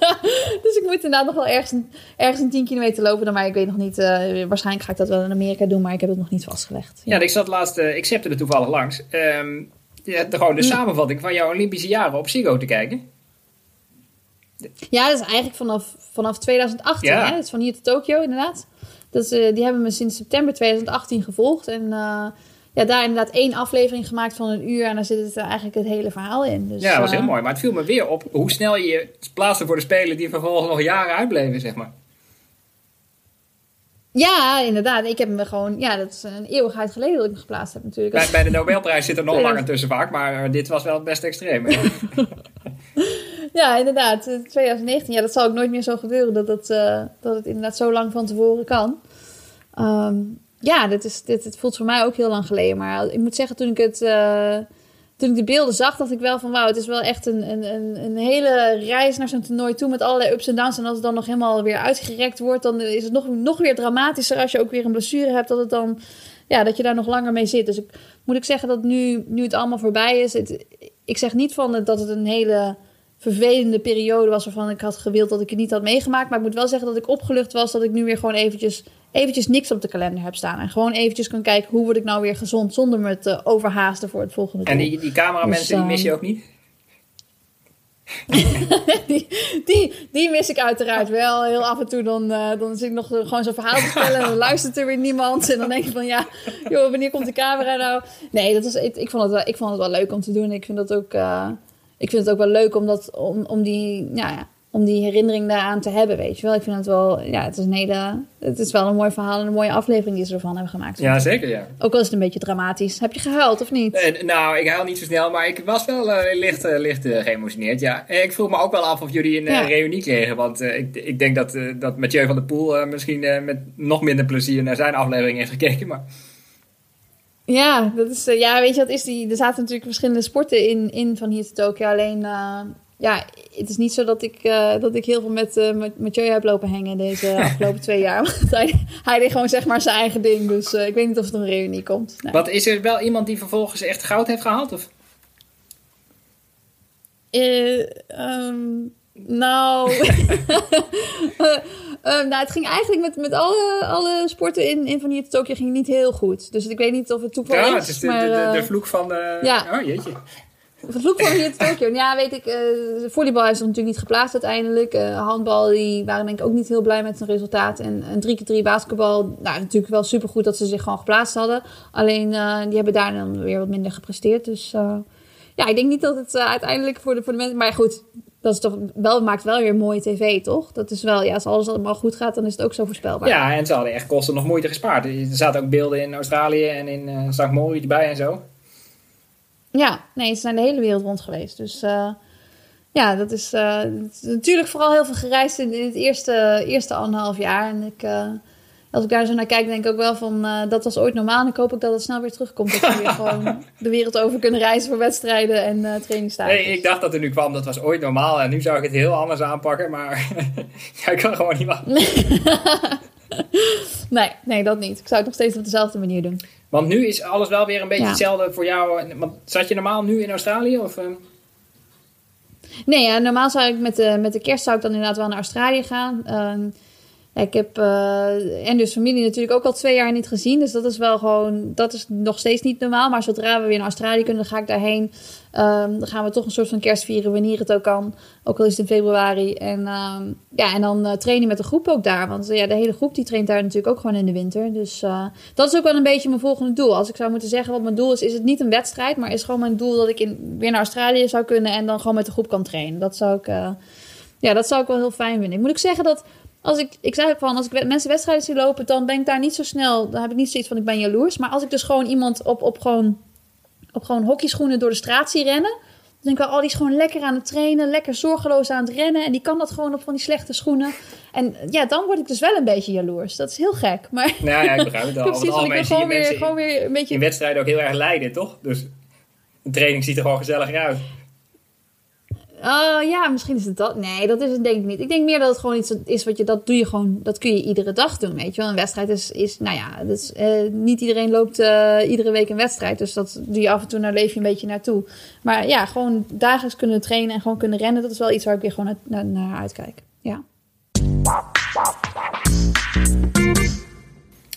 dus ik moet inderdaad nog wel ergens een, ergens een 10 kilometer lopen. Dan, maar ik weet nog niet, uh, waarschijnlijk ga ik dat wel in Amerika doen, maar ik heb het nog niet vastgelegd. Ja, ja ik zat laatst, uh, ik zette er toevallig langs. Um, ja, gewoon de samenvatting van jouw Olympische jaren op Sigo te kijken. Ja, dat is eigenlijk vanaf, vanaf 2018. Ja. Hè? Dat is van hier tot Tokio, inderdaad. Dat is, die hebben me sinds september 2018 gevolgd. En ja, daar inderdaad één aflevering gemaakt van een uur. En daar zit het eigenlijk het hele verhaal in. Dus, ja, dat was heel mooi. Maar het viel me weer op hoe snel je je plaatste voor de Spelen die vervolgens nog jaren uitbleven, zeg maar. Ja, inderdaad. Ik heb me gewoon... Ja, dat is een eeuwigheid geleden dat ik me geplaatst heb natuurlijk. Bij, bij de Nobelprijs zit er nog langer tussen vaak. Maar dit was wel best extreem. ja, inderdaad. 2019. Ja, dat zal ook nooit meer zo gebeuren. Dat het, uh, dat het inderdaad zo lang van tevoren kan. Um, ja, dit, is, dit, het voelt voor mij ook heel lang geleden. Maar ik moet zeggen, toen ik het... Uh, toen ik de beelden zag, dacht ik wel van wauw, het is wel echt een, een, een hele reis naar zo'n toernooi toe met allerlei ups en downs. En als het dan nog helemaal weer uitgerekt wordt, dan is het nog, nog weer dramatischer als je ook weer een blessure hebt, dat het dan, ja, dat je daar nog langer mee zit. Dus ik, moet ik zeggen dat nu, nu het allemaal voorbij is, ik zeg niet van dat het een hele vervelende periode was waarvan ik had gewild dat ik het niet had meegemaakt. Maar ik moet wel zeggen dat ik opgelucht was dat ik nu weer gewoon eventjes, eventjes niks op de kalender heb staan. En gewoon eventjes kan kijken hoe word ik nou weer gezond zonder me te overhaasten voor het volgende En die, die cameramensen, dus, die mis je ehm, ook niet? die, die, die, mis ik uiteraard wel. Heel af en toe dan, uh, dan zit ik nog gewoon zo'n verhaal te vertellen en dan luistert er weer niemand. En dan denk je van ja, joh, wanneer komt de camera nou? Nee, dat was, ik, ik, vond het wel, ik vond het wel leuk om te doen. Ik vind dat ook... Uh, ik vind het ook wel leuk om, dat, om, om, die, ja, om die herinnering daaraan te hebben, weet je wel. Ik vind het wel, ja, het is een hele, het is wel een mooi verhaal en een mooie aflevering die ze ervan hebben gemaakt. Ja, zeker, ja. Ook al is het een beetje dramatisch. Heb je gehuild of niet? Eh, nou, ik huil niet zo snel, maar ik was wel uh, licht, uh, licht geëmotioneerd, ja. En ik vroeg me ook wel af of jullie een ja. reunie kregen, want ik, ik denk dat, dat Mathieu van der Poel misschien met nog minder plezier naar zijn aflevering heeft gekeken, maar... Ja, dat is, ja, weet je wat is die? Er zaten natuurlijk verschillende sporten in, in van hier te Tokio. Alleen, uh, ja, het is niet zo dat ik, uh, dat ik heel veel met, uh, met Mathieu heb lopen hangen deze afgelopen twee jaar. Want hij, hij deed gewoon zeg maar zijn eigen ding. Dus ik weet niet of er een reunie komt. Nee. Wat, is er wel iemand die vervolgens echt goud heeft gehaald? Of? Um, nou... Ehm, nou, het ging eigenlijk met, met alle, alle sporten in, in van hier tot Tokio ging niet heel goed. Dus ik weet niet of het toeval ja, is. Ja, het is de, maar, de, de, de, eh, vloek van... de. ja. Oh, jeetje. De vloek van hier tot Tokio. Ja, weet ik. Uh, volleybal is er natuurlijk niet geplaatst uiteindelijk. Uh, handbal, die waren denk ik ook niet heel blij met zijn resultaat. En, en 3x3 basketbal, nou natuurlijk wel supergoed dat ze zich gewoon geplaatst hadden. Alleen, uh, die hebben daar dan weer wat minder gepresteerd. Dus ja, ik denk niet dat het uiteindelijk voor de, voor de mensen... Maar goed, dat is toch wel, maakt wel weer mooie tv, toch? Dat is wel, ja, als alles allemaal goed gaat, dan is het ook zo voorspelbaar. Ja, en ze hadden echt kosten nog moeite gespaard. Er zaten ook beelden in Australië en in uh, St. Moritz bij en zo. Ja, nee, ze zijn de hele wereld rond geweest. Dus uh, ja, dat is, uh, natuurlijk vooral heel veel gereisd in, in, het eerste, eerste anderhalf jaar. En ik als ik daar zo naar kijk, denk ik ook wel van uh, dat was ooit normaal. En ik hoop ook dat het snel weer terugkomt. Dat we weer gewoon de wereld over kunnen reizen voor wedstrijden en uh. Nee, ik dacht dat er nu kwam, dat was ooit normaal. En nu zou ik het heel anders aanpakken. Maar ja, ik kan gewoon niet wachten. nee, nee, dat niet. Ik zou het nog steeds op dezelfde manier doen. Want nu is alles wel weer een beetje hetzelfde voor jou. Want zat je normaal nu in Australië? Of, uh... Nee, ja, normaal zou ik met de, met de kerst zou ik dan inderdaad wel naar Australië gaan. Ehm, ik heb uh, en dus familie natuurlijk ook al twee jaar niet gezien. Dus dat is wel gewoon, dat is nog steeds niet normaal. Maar zodra we weer naar Australië kunnen, dan ga ik daarheen. Um, dan gaan we toch een soort van kerst vieren wanneer het ook kan. Ook al is het in februari. En, um, ja, en dan uh, trainen met de groep ook daar. Want uh, ja, de hele groep die traint daar natuurlijk ook gewoon in de winter. Dus dat is ook wel een beetje mijn volgende doel. Als ik zou moeten zeggen wat mijn doel is, is het niet een wedstrijd. Maar is gewoon mijn doel dat ik in, weer naar Australië zou kunnen. En dan gewoon met de groep kan trainen. Dat zou ik, ja, dat zou ik wel heel fijn vinden. Ik moet ook zeggen dat als ik, ik zei van, als ik mensen wedstrijden zie lopen, dan ben ik daar niet zo snel. Dan heb ik niet zoiets van, ik ben jaloers. Maar als ik dus gewoon iemand op, op gewoon, op gewoon hockeyschoenen door de straat zie rennen. Dan denk ik wel, oh, die is gewoon lekker aan het trainen, lekker zorgeloos aan het rennen. En die kan dat gewoon op van die slechte schoenen. En ja, dan word ik dus wel een beetje jaloers. Dat is heel gek. Maar nou ja, ik begrijp het al. Over het algemeen zie je weer, gewoon weer een beetje... in wedstrijden ook heel erg lijden, toch? Dus een training ziet er gewoon gezellig uit. Oh ja, misschien is het dat. Nee, dat is het denk ik niet. Ik denk meer dat het gewoon iets is wat je, dat doe je gewoon, dat kun je iedere dag doen, weet je wel. Een wedstrijd is, is nou ja, eh, niet iedereen loopt eh, iedere week een wedstrijd. Dus dat doe je af en toe, naar leef je een beetje naartoe. Maar ja, gewoon dagelijks kunnen trainen en gewoon kunnen rennen, dat is wel iets waar ik weer gewoon naar, naar, uitkijk. Ja.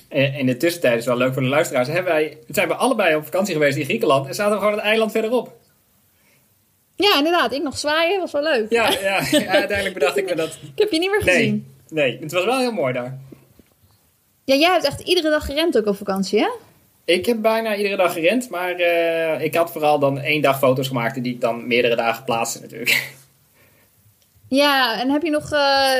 En in de tussentijd is wel leuk voor de luisteraars. Hebben wij, zijn we allebei op vakantie geweest in Griekenland en zaten we gewoon het eiland verderop. Ja, inderdaad. Ik nog zwaaien, was wel leuk. Ja, ja, ja uiteindelijk bedacht ik me dat. Ik heb je niet meer gezien. Nee, nee, het was wel heel mooi daar. Ja, jij hebt echt iedere dag gerend ook op vakantie, hè? Ik heb bijna iedere dag gerend, maar uh, ik had vooral dan één dag foto's gemaakt die ik dan meerdere dagen plaatste natuurlijk. Ja, en heb je nog, uh,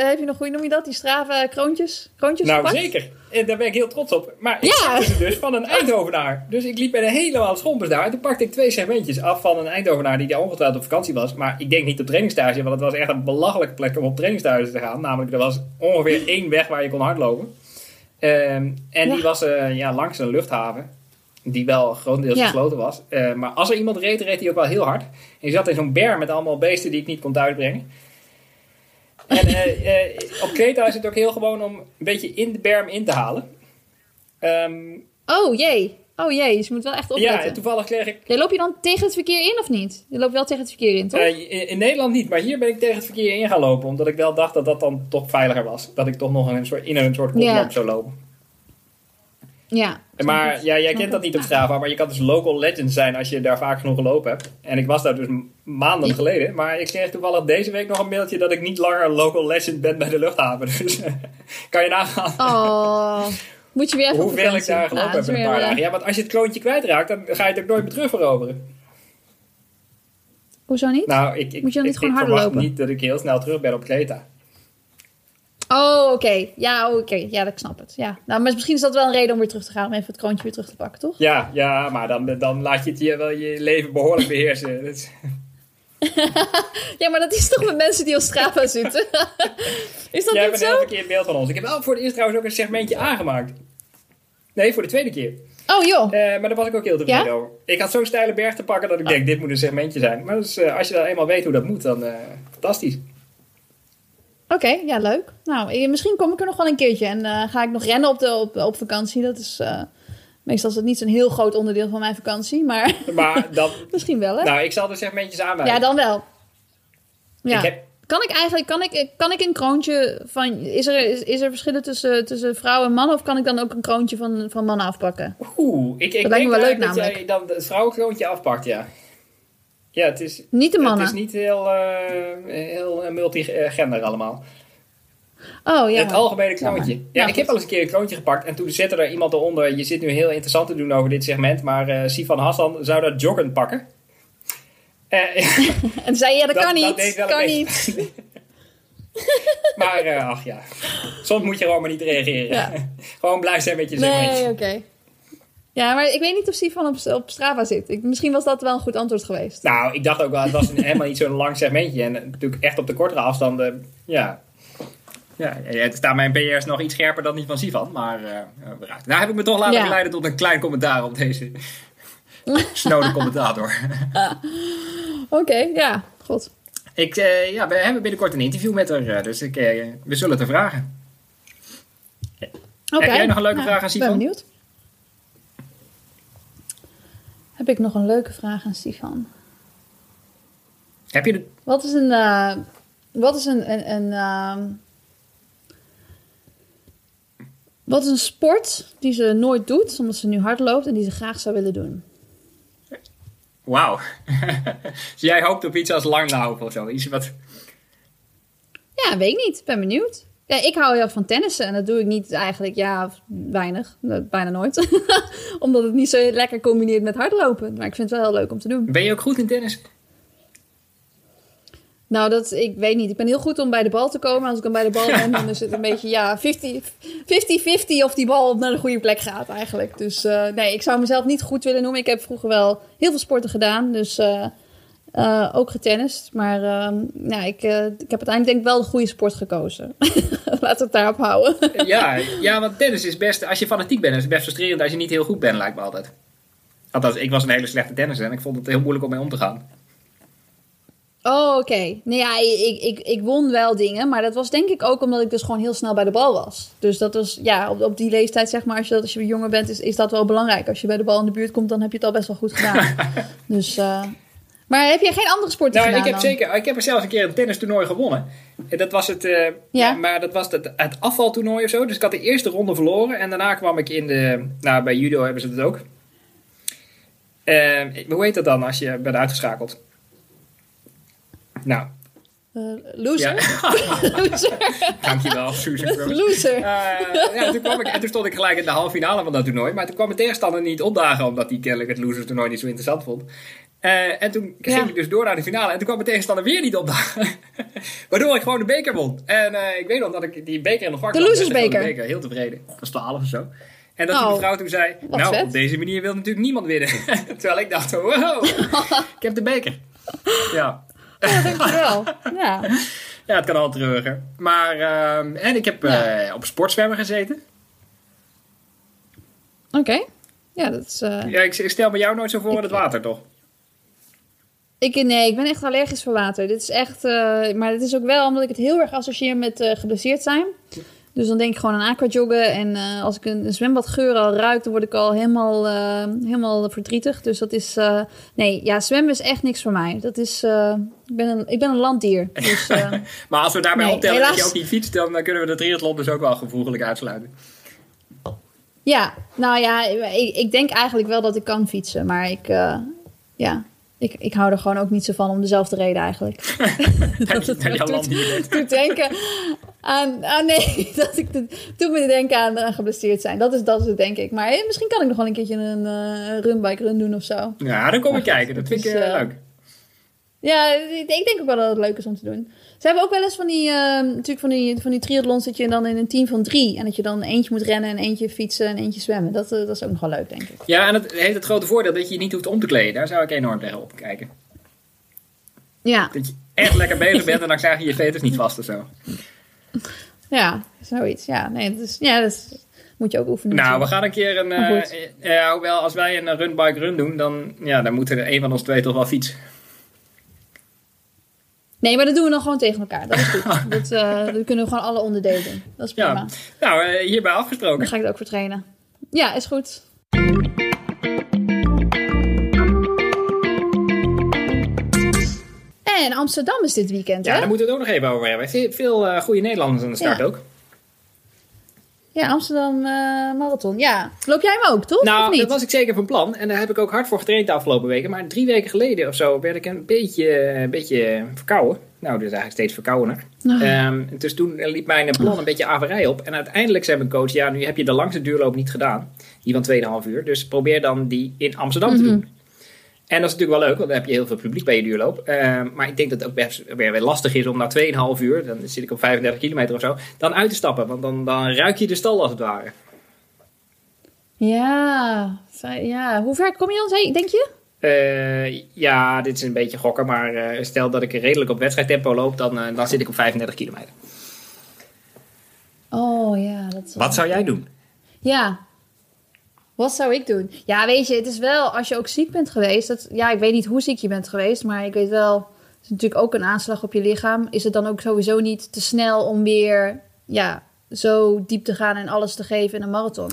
heb je nog hoe noem je dat, die Strava kroontjes? kroontjes nou, gepakt? zeker. En daar ben ik heel trots op. Maar ik ja. zette dus van een Eindhovenaar. Dus ik liep bij een helemaal schompers daar. En toen pakte ik twee segmentjes af van een Eindhovenaar die daar ongetwijfeld op vakantie was. Maar ik denk niet op trainingstage, want het was echt een belachelijke plek om op trainingstage te gaan. Namelijk, er was ongeveer één weg waar je kon hardlopen. Um, en ja. die was uh, ja, langs een luchthaven. Die wel grotendeels ja. gesloten was. Uh, maar als er iemand reed, reed hij ook wel heel hard. En je zat in zo'n ber met allemaal beesten die ik niet kon uitbrengen. En uh, uh, op Kreta is het ook heel gewoon om een beetje in de berm in te halen. Um, oh jee. Oh jee, dus je moet wel echt opletten. Ja, toevallig kreeg ik... Ja, loop je dan tegen het verkeer in of niet? Je loopt wel tegen het verkeer in, toch? Uh, in, in, Nederland niet, maar hier ben ik tegen het verkeer in gaan lopen. Omdat ik wel dacht dat dat dan toch veiliger was. Dat ik toch nog een soort, in een soort koplamp ja. zou lopen. Ja. Maar ja, jij kent dat niet op Strava, maar je kan dus local legend zijn als je daar vaak genoeg gelopen hebt. En ik was daar dus maanden ja. geleden, maar ik kreeg toevallig deze week nog een mailtje dat ik niet langer local legend ben bij de luchthaven. Dus kan je nagaan. Oh, moet je weer even Hoeveel ik daar gelopen nou, heb in een paar dagen. Ja, want als je het kloontje kwijtraakt, dan ga je het ook nooit meer terug veroveren. Hoezo niet? Nou, ik, ik, moet je dan niet ik, gewoon ik harder verwacht lopen? niet dat ik heel snel terug ben op Kreta. Oh, oké. Okay. Ja, oké. Okay. Ja, ik snap het. Ja. Nou, maar misschien is dat wel een reden om weer terug te gaan. Om even het kroontje weer terug te pakken, toch? Ja, ja maar dan, dan laat je het je, wel je leven behoorlijk beheersen. Ja, maar dat is toch met mensen die op Strava zitten? is dat Jij niet bent zo? een heel verkeerd beeld van ons. Ik heb wel voor het eerst trouwens ook een segmentje aangemaakt. Nee, voor de tweede keer. Oh joh. Uh, maar daar was ik ook heel tevreden Ja? over. Ik had zo'n steile berg te pakken dat ik denk, dit moet een segmentje zijn. Maar dus, uh, als je dan eenmaal weet hoe dat moet, dan uh, fantastisch. Oké, ja, leuk. Nou, eh, misschien kom ik er nog wel een keertje en uh, ga ik nog rennen op, de, op, op vakantie. Dat is uh, meestal is dat niet zo'n heel groot onderdeel van mijn vakantie, maar, Maar dan, misschien wel, hè? nou, ik zal de segmentjes aanwijzen. ja, dan wel. Ja. Ik heb, Kan ik eigenlijk, kan ik, kan ik een kroontje van, is er, is, is er verschillen tussen, tussen vrouwen en mannen of kan ik dan ook een kroontje van, van mannen afpakken? oeh, ik, ik Dat lijkt me wel leuk, eigenlijk dat namelijk. jij dan het vrouwenkroontje afpakt, ja. Ja, het is, Niet de het is niet heel, uh, heel uh, multigender allemaal. Oh ja. Het algemene kroontje. Jammer. Ja, Ja, ik heb al eens een keer een kroontje gepakt en toen zette er iemand eronder. Je zit nu heel interessant te doen over dit segment, maar uh, Sifan Hassan zou dat joggen pakken. Uh, En zei ja, dat, Dat- kan dat niet. deed wel kan een niet. maar uh, ach ja, soms moet je gewoon maar niet reageren. Ja. gewoon blij zijn met je segmentje. Nee, oké. Ja, maar ik weet niet of Sifan op, op Strava zit. Ik, misschien was dat wel een goed antwoord geweest. Nou, ik dacht ook wel, het was een, helemaal niet zo'n lang segmentje. En natuurlijk echt op de kortere afstanden, ja. Ja, het staat mijn PR's nog iets scherper dan die van Sivan, maar uh. Nou heb ik me toch laten Ja. tot een klein commentaar op deze snode commentator. Oké, ja. God. Ik, uh, ja, we hebben binnenkort een interview met haar, uh, dus ik, we zullen het er vragen. Oké. Heb jij nog een leuke Nou, vraag aan Ik ben Sivan? benieuwd. Heb ik nog een leuke vraag aan Sifan? Heb je de... Wat is een... eh, wat is een... een, een ehm, wat is een sport die ze nooit doet, omdat ze nu hard loopt en die ze graag zou willen doen? Wauw. dus jij hoopt op iets als langlopen of zo? Iets wat... Ja, weet ik niet. Ben benieuwd. Ja, ik hou heel erg van tennissen en dat doe ik niet eigenlijk, ja, weinig. Eh, Bijna nooit. Omdat het niet zo lekker combineert met hardlopen. Maar ik vind het wel heel leuk om te doen. Ben je ook goed in tennis? Nou, dat, ik weet niet. Ik ben heel goed om bij de bal te komen. Als ik dan bij de bal ben, dan is het een beetje, ja, 50-50 of die bal naar de goede plek gaat eigenlijk. Dus uh, nee, ik zou mezelf niet goed willen noemen. Ik heb vroeger wel heel veel sporten gedaan, dus uh, uh, ook getennist. Maar ja, ik, ik heb uiteindelijk denk ik wel de goede sport gekozen. Laten we het daarop houden. ja, ja, want tennis is best, als je fanatiek bent, is het best frustrerend als je niet heel goed bent, lijkt me altijd. Althans, ik was een hele slechte tennisser en ik vond het heel moeilijk om mee om te gaan. Oh, oké. Nee, ja, ik, ik, ik won wel dingen, maar dat was denk ik ook omdat ik dus gewoon heel snel bij de bal was. Dus dat was, ja, op, op die leeftijd zeg maar, als je, als je jonger bent, is, is dat wel belangrijk. Als je bij de bal in de buurt komt, dan heb je het al best wel goed gedaan. dus, uh, maar heb je geen andere sporten nou, gedaan ik heb dan? zeker, ik heb er zelfs een keer een tennistoernooi gewonnen. En Dat was het, uh, Ja. maar dat was het, het afvaltoernooi of zo. Dus ik had de eerste ronde verloren en daarna kwam ik in de, nou bij judo hebben ze dat ook. Uh, hoe heet dat dan als je bent uitgeschakeld? Nou, Uh, loser? Ja. loser. dankjewel Susan loser. Uh, ja, toen kwam ik, en toen stond ik gelijk in de halve finale van dat toernooi. Maar toen kwam mijn tegenstander niet opdagen, omdat hij kennelijk het loser toernooi niet zo interessant vond. Uh, en toen ging Ja. ik dus door naar de finale. En toen kwam mijn tegenstander weer niet opdagen. Waardoor ik gewoon de beker won. En uh, ik weet nog dat ik die beker in de vak De losersbeker. De beker, heel tevreden. Ik was 12 of zo. En dat Oh, die mevrouw toen zei: Nou, vet. op deze manier wil natuurlijk niemand winnen. Terwijl ik dacht: Wow, ik heb de beker. Ja. Ja, dankjewel. Ja. Ja, het kan al treuriger. Maar, uh, en ik heb Ja. uh, op sportzwemmen gezeten. Oké. Ja, dat is... Ja, ik, ik, stel me jou nooit zo voor in het water, toch? Ik, nee, ik ben echt allergisch voor water. Dit is echt... Uh, maar het is ook wel omdat ik het heel erg associeer met uh, geblesseerd zijn. Dus dan denk ik gewoon aan aquajoggen. En uh, als ik een, een zwembadgeur al ruik, dan word ik al helemaal, helemaal verdrietig. Dus dat is... Nee, ja, zwemmen is echt niks voor mij. Dat is... ik, ben een, ik ben een landdier. Dus, maar als we daarbij nee, optellen helaas... dat je ook niet fietst, dan kunnen we de triathlon dus ook wel gevoeglijk uitsluiten. Ja, nou ja, ik, ik denk eigenlijk wel dat ik kan fietsen. Maar ik... ja, ik, ik hou er gewoon ook niet zo van om dezelfde reden eigenlijk. dat het me doet, doet denken aan, aan nee, dat ik de, doet me denken aan, aan geblesseerd zijn. Dat is, dat is het denk ik. Maar hey, misschien kan ik nog wel een keertje een uh, runbike run doen of zo. Ja, dan kom ik kijken. Dat vind ik uh, leuk. Ja, ik denk ook wel dat het leuk is om te doen. Ze hebben ook wel eens van die, uh, natuurlijk van die, van die triathlons dat je dan in een team van drie. En dat je dan eentje moet rennen en eentje fietsen en eentje zwemmen. Dat, uh, dat is ook nog wel leuk, denk ik. Ja, en het heeft het grote voordeel dat je je niet hoeft om te kleden. Daar zou ik enorm tegen opkijken. Ja. Dat je echt lekker bezig bent en dan krijg je je veters niet vast of zo. Ja, zoiets. Ja, nee, dat, is, ja, dat is, moet je ook oefenen. Nou, we gaan een keer een... Uh, hoewel, als wij een runbike run doen, dan, ja, dan moet er een van ons twee toch wel fietsen. Nee, maar dat doen we dan gewoon tegen elkaar. Dat is goed. dat, uh, dat kunnen we gewoon alle onderdelen doen. Dat is prima. Ja. Nou, uh, hierbij afgesproken. Dan ga ik er ook voor trainen. Ja, is goed. En Amsterdam is dit weekend, ja, hè? daar moeten we het ook nog even over hebben. Veel, veel uh, goede Nederlanders aan de start Ja. ook. Ja, Amsterdam uh, Marathon. Ja. Loop jij hem ook, toch? of Nou, niet? dat was ik zeker van plan. En daar heb ik ook hard voor getraind de afgelopen weken. Maar drie weken geleden of zo werd ik een beetje, een beetje verkouden. Nou, dus eigenlijk steeds verkoudender. Oh. Um, dus toen liep mijn plan een beetje averij op. En uiteindelijk zei mijn coach, ja, nu heb je de langste duurloop niet gedaan. Die van 2,5 uur. Dus probeer dan die in Amsterdam Mhm. te doen. En dat is natuurlijk wel leuk, want dan heb je heel veel publiek bij je duurloop. Uh, maar ik denk dat het ook best weer, weer lastig is om na 2,5 uur, dan zit ik op 35 kilometer of zo, dan uit te stappen. Want dan, dan ruik je de stal als het ware. Ja, ja. hoe ver kom je dan, denk je? Uh, ja, dit is een beetje gokken, maar uh, stel dat ik redelijk op wedstrijdtempo loop, dan, uh, dan zit ik op 35 kilometer. Oh ja. Dat Wat zou jij doen? Ja, wat zou ik doen? Ja, weet je, het is wel, als je ook ziek bent geweest. Dat, ja, ik weet niet hoe ziek je bent geweest, maar ik weet wel, het is natuurlijk ook een aanslag op je lichaam. Is het dan ook sowieso niet te snel om weer, ja, zo diep te gaan en alles te geven in een marathon?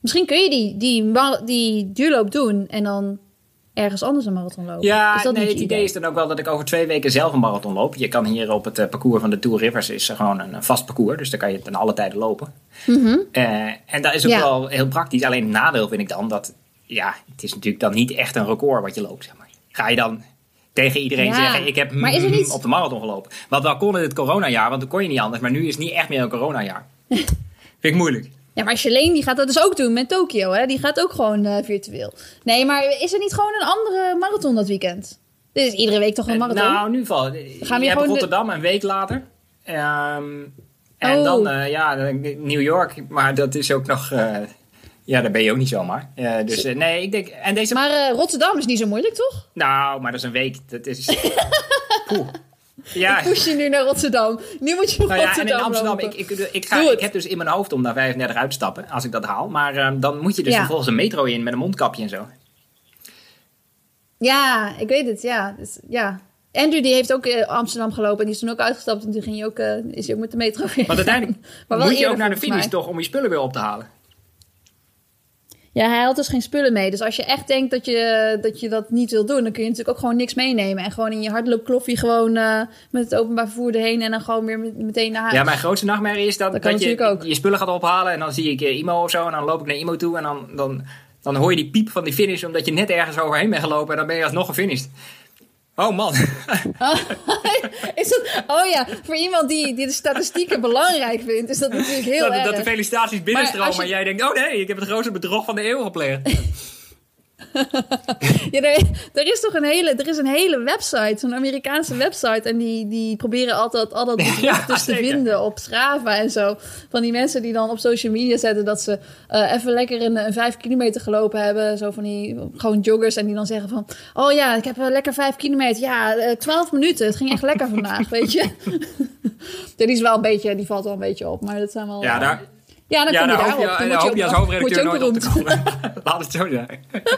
Misschien kun je die, die, die duurloop doen en dan ergens anders een marathon lopen. Ja, is dat nee, niet het idee is dan ook wel dat ik over twee weken zelf een marathon loop. Je kan hier op het uh, parcours van de Tour Rivers is gewoon een vast parcours. Dus daar kan je ten alle tijden lopen. Mm -hmm. uh, en dat is ook Ja. wel heel praktisch. Alleen het nadeel vind ik dan dat... Ja, het is natuurlijk dan niet echt een record wat je loopt, zeg maar. Ga je dan tegen iedereen Ja, zeggen... ik heb maar is er niet- op de marathon gelopen. Wat wel kon in het coronajaar, want toen kon je niet anders. Maar nu is het niet echt meer een coronajaar. vind ik moeilijk. Ja, maar Shalane die gaat dat dus ook doen met Tokio, hè? Die gaat ook gewoon eh, virtueel. Nee, maar is er niet gewoon een andere marathon dat weekend? Dit is iedere week toch een marathon? Nou, nu val. Gaan we je hebt de- Rotterdam een week later. Ehm, en Oh. dan, eh, ja, New York. Maar dat is ook nog... eh, ja, daar ben je ook niet zomaar. Eh, dus eh, nee, ik denk... En deze... Maar eh, Rotterdam is niet zo moeilijk, toch? Nou, maar dat is een week. Dat is... Poeh. Ja, Push je nu naar Rotterdam. Nu moet je nou ja, en in Amsterdam, ik, ik, ik, ga, ik heb dus in mijn hoofd om naar 35 uit te stappen, als ik dat haal. Maar ehm, dan moet je dus Ja. vervolgens een metro in met een mondkapje en zo. Ja, ik weet het, ja. Dus, ja. Andrew die heeft ook eh, Amsterdam gelopen en die is toen ook uitgestapt en toen ging hij ook, eh, is hij ook met de metro weer. Want uiteindelijk Maar wel moet je ook naar de finish mij. toch om je spullen weer op te halen. Ja, hij had dus geen spullen mee. Dus als je echt denkt dat je, dat je dat niet wil doen, dan kun je natuurlijk ook gewoon niks meenemen. En gewoon in je hardloopkloffie gewoon eh, met het openbaar vervoer erheen en dan gewoon weer met- meteen naar huis. Ja, mijn grootste nachtmerrie is dat, Dat je ook. je spullen gaat ophalen en dan zie ik eh, IMO of zo en dan loop ik naar IMO toe en dan, dan, dan hoor je die piep van die finish omdat je net ergens overheen bent gelopen en dan ben je alsnog gefinished. Oh man. Is dat, oh ja, voor iemand die, die de statistieken belangrijk vindt, is dat natuurlijk heel dat, erg. dat de felicitaties binnenstromen je- en jij denkt, oh nee, ik heb het grootste bedrog van de eeuw gepleegd. Ja, er, er is toch een hele, er is een hele website, zo'n Amerikaanse website. En die, die proberen altijd al dat Ja, dus te vinden op Strava en zo. Van die mensen die dan op social media zetten dat ze eh, even lekker een, een vijf kilometer gelopen hebben. Zo van die gewoon joggers. En die dan zeggen van, oh ja, ik heb lekker vijf kilometer. Ja, eh, twaalf minuten. Het ging echt lekker vandaag, weet je. Ja, die is wel een beetje, die valt wel een beetje op. Maar dat zijn wel... Ja, eh, daar, ja, dan ja, kom je daar daarop. Dan daar word je als ook- hoofdredacteur nooit op te beroemd. komen. Laat het zo zijn.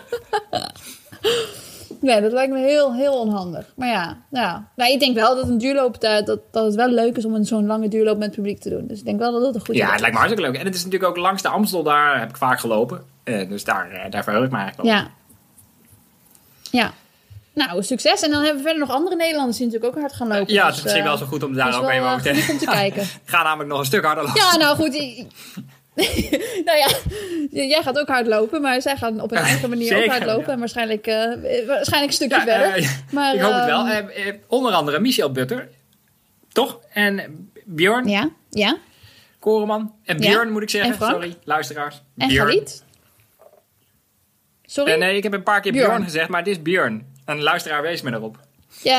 Nee, dat lijkt me heel, heel onhandig. Maar ja, ja. Nou, ik denk wel dat een duurloop, dat, dat, dat het wel leuk is om een zo'n lange duurloop met het publiek te doen. Dus ik denk wel dat dat een goed Ja, idee het lijkt me hartstikke leuk. En het is natuurlijk ook langs de Amstel, daar heb ik vaak gelopen. Eh, dus daar, eh, daar verheug ik me eigenlijk op. Ja. Ja. Nou, succes. En dan hebben we verder nog andere Nederlanders die natuurlijk ook hard gaan lopen. Ja, het Dus, is misschien eh, wel zo goed om daar ook wel, even eh, te genoeg om te kijken. Ga namelijk nog een stuk harder lopen. Ja, nou goed. nou ja, jij gaat ook hard lopen, maar zij gaan op een eigen manier Zeker, ook hard lopen. ja. En waarschijnlijk, eh, waarschijnlijk een stukje Ja, verder. eh, maar, ik hoop het wel. Eh, eh, onder andere Michel Butter. Toch? En Björn ja, ja. Koreman. En Ja. Björn moet ik zeggen. Sorry, luisteraars. En. Galit? Sorry? Eh, nee, ik heb een paar keer Björn, Björn. gezegd, maar het is Björn. Een luisteraar wees me erop. Ja,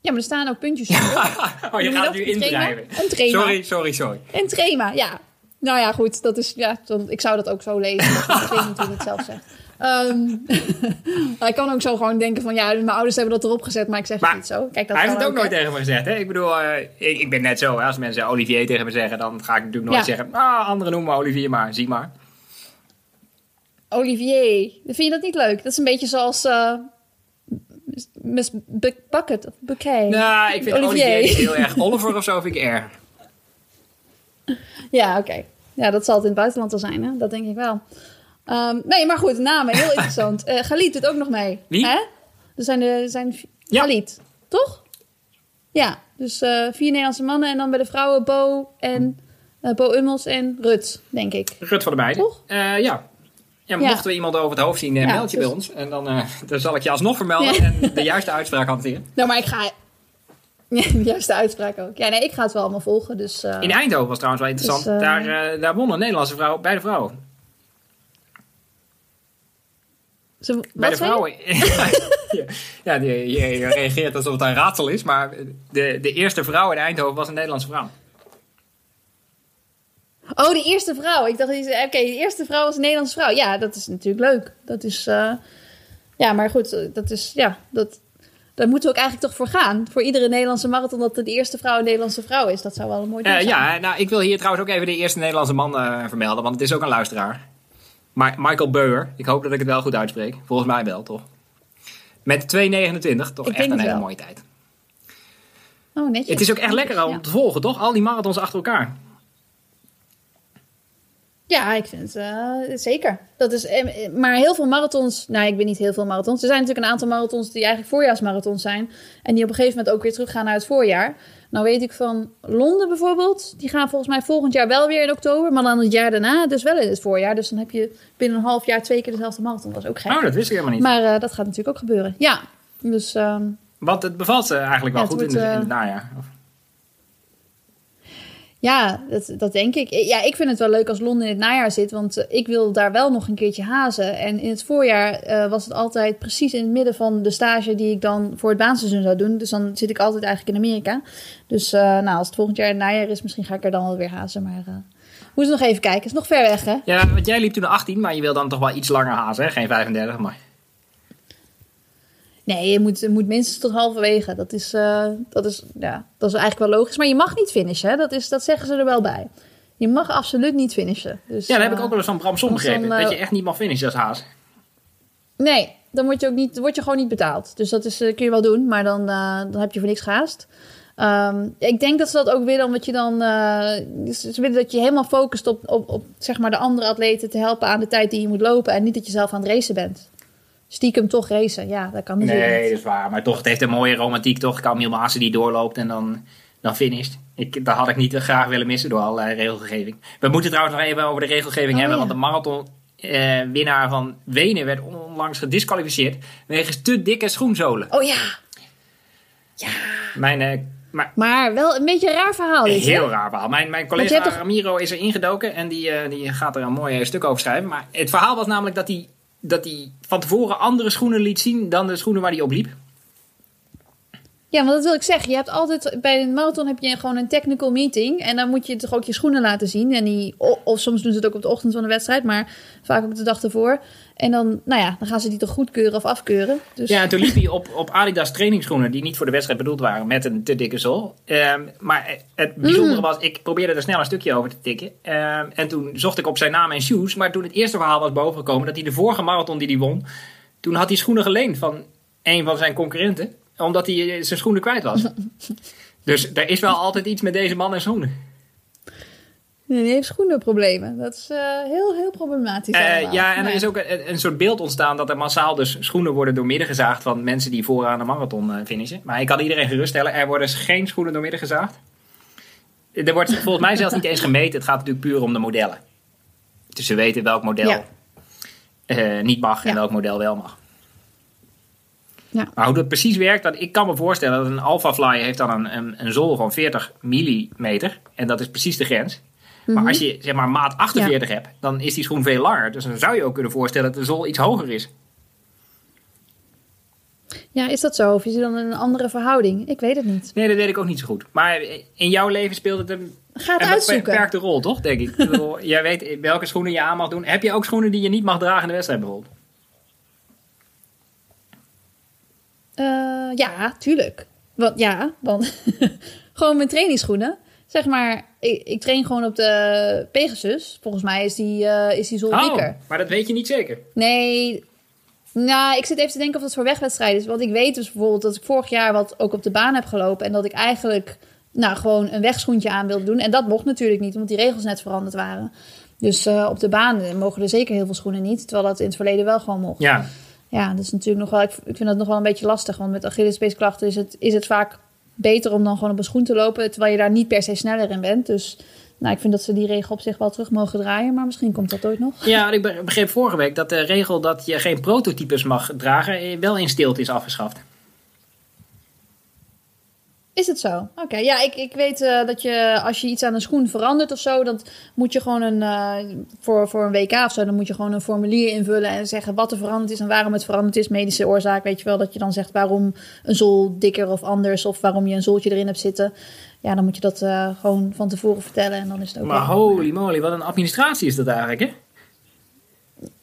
ja, maar er staan ook puntjes op. oh, je gaat nu Een indrijven. Een trema. Sorry, sorry, sorry. En trema, ja. Nou ja, goed, dat is, ja, dan, ik zou dat ook zo lezen. Geen natuurlijk het zelf zegt. Ehm, ik kan ook zo gewoon denken van, ja, mijn ouders hebben dat erop gezet, maar ik zeg Maar het niet zo. Kijk, dat Hij heeft het ook nooit tegen me gezegd. Hè? Ik bedoel, eh, ik, ik ben net zo. Hè? Als mensen Olivier tegen me zeggen, dan ga ik natuurlijk nooit Ja. zeggen... Ah, anderen noemen me Olivier, maar zie maar. Olivier, vind je dat niet leuk? Dat is een beetje zoals eh Miss Bu- Bucket of Bouquet. Nou, ik vind Olivier. Heel erg. Oliver of zo vind ik erg. Ja, oké. Ja, dat zal het in het buitenland al zijn, hè? Dat denk ik wel. Ehm, nee, maar goed, namen, heel interessant. Eh Galit doet ook nog mee. Wie? Hè? Er zijn, er zijn Ja. Galit, toch? Ja, dus eh, vier Nederlandse mannen en dan bij de vrouwen Bo en eh, Bo Ummels en Rut, denk ik. Rut voor de beide. Toch? Ja. Ja, Ja. mochten we iemand over het hoofd zien, eh, Ja, meld je dus- bij ons. En dan, eh, dan zal ik je alsnog vermelden Ja. en de juiste uitspraak hanteren. Nou, maar ik ga... De juiste uitspraak ook. Ja, nee, ik ga het wel allemaal volgen, dus... eh, In Eindhoven was trouwens wel interessant. Dus, eh, daar, daar won een Nederlandse vrouw bij de vrouwen. ze- wat Bij de vrouwen. ja, je, je reageert alsof het een raadsel is. Maar de, de eerste vrouw in Eindhoven was een Nederlandse vrouw. Oh, de eerste vrouw. Ik dacht, oké, de eerste vrouw was een Nederlandse vrouw. Ja, dat is natuurlijk leuk. Dat is, eh, ja, maar goed, dat is, ja, dat, daar moeten we ook eigenlijk toch voor gaan. Voor iedere Nederlandse marathon dat de eerste vrouw een Nederlandse vrouw is. Dat zou wel een mooi Eh, zijn. ja, nou, ik wil hier trouwens ook even de eerste Nederlandse man eh, vermelden. Want het is ook een luisteraar. Ma- Michael Beuer. Ik hoop dat ik het wel goed uitspreek. Volgens mij wel, toch? Met 2,29. Toch Ik echt een hele wel. mooie tijd. Oh, netjes. Het is ook echt lekker om ja. te volgen, toch? Al die marathons achter elkaar. Ja, ik vind het eh, zeker. Dat is, eh, maar heel veel marathons, nou, ik ben niet heel veel marathons. Er zijn natuurlijk een aantal marathons die eigenlijk voorjaarsmarathons zijn. En die op een gegeven moment ook weer teruggaan naar het voorjaar. Nou weet ik van Londen bijvoorbeeld. Die gaan volgens mij volgend jaar wel weer in oktober. Maar dan het jaar daarna dus wel in het voorjaar. Dus dan heb je binnen een half jaar twee keer dezelfde marathon. Dat is ook gek. Oh, dat wist ik helemaal niet. Maar eh, dat gaat natuurlijk ook gebeuren. Ja, dus... ehm, Want het bevalt ze eigenlijk wel Ja, goed in, de, in het najaar. Of- Ja, dat, dat denk ik. Ja, ik vind het wel leuk als Londen in het najaar zit, want eh, ik wil daar wel nog een keertje hazen. En in het voorjaar eh, was het altijd precies in het midden van de stage die ik dan voor het baanseizoen zou doen. Dus dan zit ik altijd eigenlijk in Amerika. Dus eh, nou, als het volgend jaar het najaar is, misschien ga ik er dan wel weer hazen. Maar moeten we nog even kijken. is nog ver weg, hè? Ja, want jij liep toen 18, maar je wil dan toch wel iets langer hazen, hè? Geen 35, maar... Nee, je moet, je moet minstens tot halverwege. Dat is, eh, dat, is, ja, dat is eigenlijk wel logisch. Maar je mag niet finishen, hè? Dat, is, dat zeggen ze er wel bij. Je mag absoluut niet finishen. Dus, Ja, dat heb ik eh, ook wel eens van Bram Som als dan, begrepen. eh, dat je echt niet mag finishen als haas. Nee, dan word je ook niet, word je gewoon niet betaald. Dus dat is, kun je wel doen, maar dan, dan heb je voor niks gehaast. Ehm, ik denk dat ze dat ook willen, omdat je dan. ze ze willen dat je helemaal focust op, op, op zeg maar de andere atleten te helpen aan de tijd die je moet lopen. En niet dat je zelf aan het racen bent. Stiekem toch racen, ja, dat kan natuurlijk Nee, niet. dat is waar. Maar toch, het heeft een mooie romantiek toch. Camille Maassen die doorloopt en dan, dan finisht. Ik, dat had ik niet graag willen missen door allerlei regelgeving. We moeten trouwens nog even over de regelgeving Oh, hebben. ja. Want de marathon eh, winnaar van Wenen werd onlangs gedisqualificeerd wegens te dikke schoenzolen. Oh ja, Mijn, eh, maar, maar wel een beetje een raar verhaal. Hè? heel raar verhaal. Mijn, mijn collega toch- Ramiro is er ingedoken en die, eh, die gaat er een mooi stuk over schrijven. Maar het verhaal was namelijk dat hij, dat hij van tevoren andere schoenen liet zien dan de schoenen waar hij op liep. Ja, want dat wil ik zeggen. Je hebt altijd bij een marathon heb je gewoon een technical meeting. En dan moet je toch ook je schoenen laten zien. En die, of soms doen ze het ook op de ochtend van de wedstrijd, maar vaak ook de dag ervoor. En dan, nou ja, dan gaan ze die toch goedkeuren of afkeuren. Dus Ja, en toen liep hij op, op Adidas trainingsschoenen die niet voor de wedstrijd bedoeld waren met een te dikke zool. Ehm, maar het bijzondere was, ik probeerde er snel een stukje over te tikken. Ehm, en toen zocht ik op zijn naam en shoes. Maar toen het eerste verhaal was bovengekomen dat hij de vorige marathon die hij won, toen had hij schoenen geleend van een van zijn concurrenten. Omdat hij eh, zijn schoenen kwijt was. dus er is wel altijd iets met deze man en schoenen. Die heeft schoenenproblemen. Dat is eh, heel, heel problematisch. Eh, ja, en er Nee. is ook een, een soort beeld ontstaan dat er massaal dus schoenen worden doormidden gezaagd van mensen die vooraan de marathon eh, finishen. Maar ik kan iedereen geruststellen, er worden geen schoenen doormidden gezaagd. Er wordt volgens mij zelfs niet eens gemeten. Het gaat natuurlijk puur om de modellen. Dus ze weten welk model Ja. niet mag en Ja. welk model wel mag. Ja. Maar hoe dat precies werkt, dat, ik kan me voorstellen dat een Alpha Fly heeft dan een, een, een zool van 40 millimeter. En dat is precies de grens. Maar Mhm. als je zeg maar maat 48 hebt, dan is die schoen veel langer. Dus dan zou je ook kunnen voorstellen dat de zool iets hoger is. Ja, is dat zo? Of is er dan een andere verhouding? Ik weet het niet. Nee, dat weet ik ook niet zo goed. Maar in jouw leven speelt het een, Ga het een uitzoeken. beperkte rol, toch? Denk ik. jij weet welke schoenen je aan mag doen. Heb je ook schoenen die je niet mag dragen in de wedstrijd bijvoorbeeld? Eh, ja, tuurlijk. Want, ja, want gewoon mijn trainingsschoenen. Zeg maar, ik, ik train gewoon op de Pegasus. Volgens mij is die, eh is die dikker. Oh, maar dat weet je niet zeker. Nee, nou, ik zit even te denken of dat voor wegwedstrijden is. Want ik weet dus bijvoorbeeld dat ik vorig jaar wat ook op de baan heb gelopen. En dat ik eigenlijk nou, gewoon een wegschoentje aan wilde doen. En dat mocht natuurlijk niet, omdat die regels net veranderd waren. Dus eh, op de baan mogen er zeker heel veel schoenen niet. Terwijl dat in het verleden wel gewoon mocht. Ja, Ja, dat is natuurlijk nog wel. Ik, ik vind dat nog wel een beetje lastig. Want met Achillespeesklachten is het, is het vaak beter om dan gewoon op een schoen te lopen. Terwijl je daar niet per se sneller in bent. Dus nou, ik vind dat ze die regel op zich wel terug mogen draaien. Maar misschien komt dat ooit nog. ja ik be- begreep vorige week dat de regel dat je geen prototypes mag dragen eh, wel in stilte is afgeschaft. Is het zo? Oké, ja, ik, ik weet eh, dat je als je iets aan een schoen verandert of zo, dan moet je gewoon een eh, voor, voor een WK of zo, dan moet je gewoon een formulier invullen en zeggen wat er veranderd is en waarom het veranderd is, medische oorzaak, weet je wel, dat je dan zegt waarom een zool dikker of anders of waarom je een zooltje erin hebt zitten. Ja, dan moet je dat eh, gewoon van tevoren vertellen en dan is het ook. Maar holy moly, wat een administratie is dat eigenlijk, hè?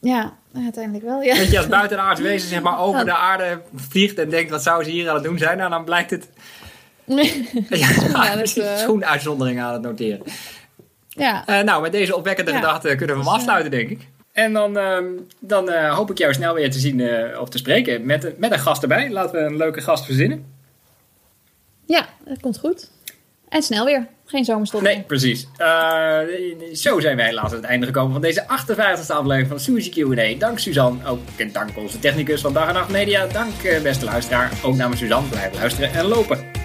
Ja, uiteindelijk wel. Ja. Dat je als buitenaards wezen zeg maar over de aarde vliegt en denkt wat zou ze hier aan het doen zijn. Nou, dan blijkt het... Ja, precies, eh, schoenuitzonderingen aan het noteren. ja. Eh, nou, met deze opwekkende Ja. gedachte kunnen we hem afsluiten, denk ik. En dan, ehm, dan eh, hoop ik jou snel weer te zien eh, of te spreken met, met een gast erbij. Laten we een leuke gast verzinnen. ja, dat komt goed. En snel weer. Geen zomerstop. Nee, precies. Eh, zo zijn wij helaas aan het einde gekomen van deze 58e aflevering van Suzy Q&A. Dank Suzanne, ook en dank onze technicus van Dag en Nacht Media. Dank eh, beste luisteraar, ook namens Suzanne. Blijf luisteren en lopen.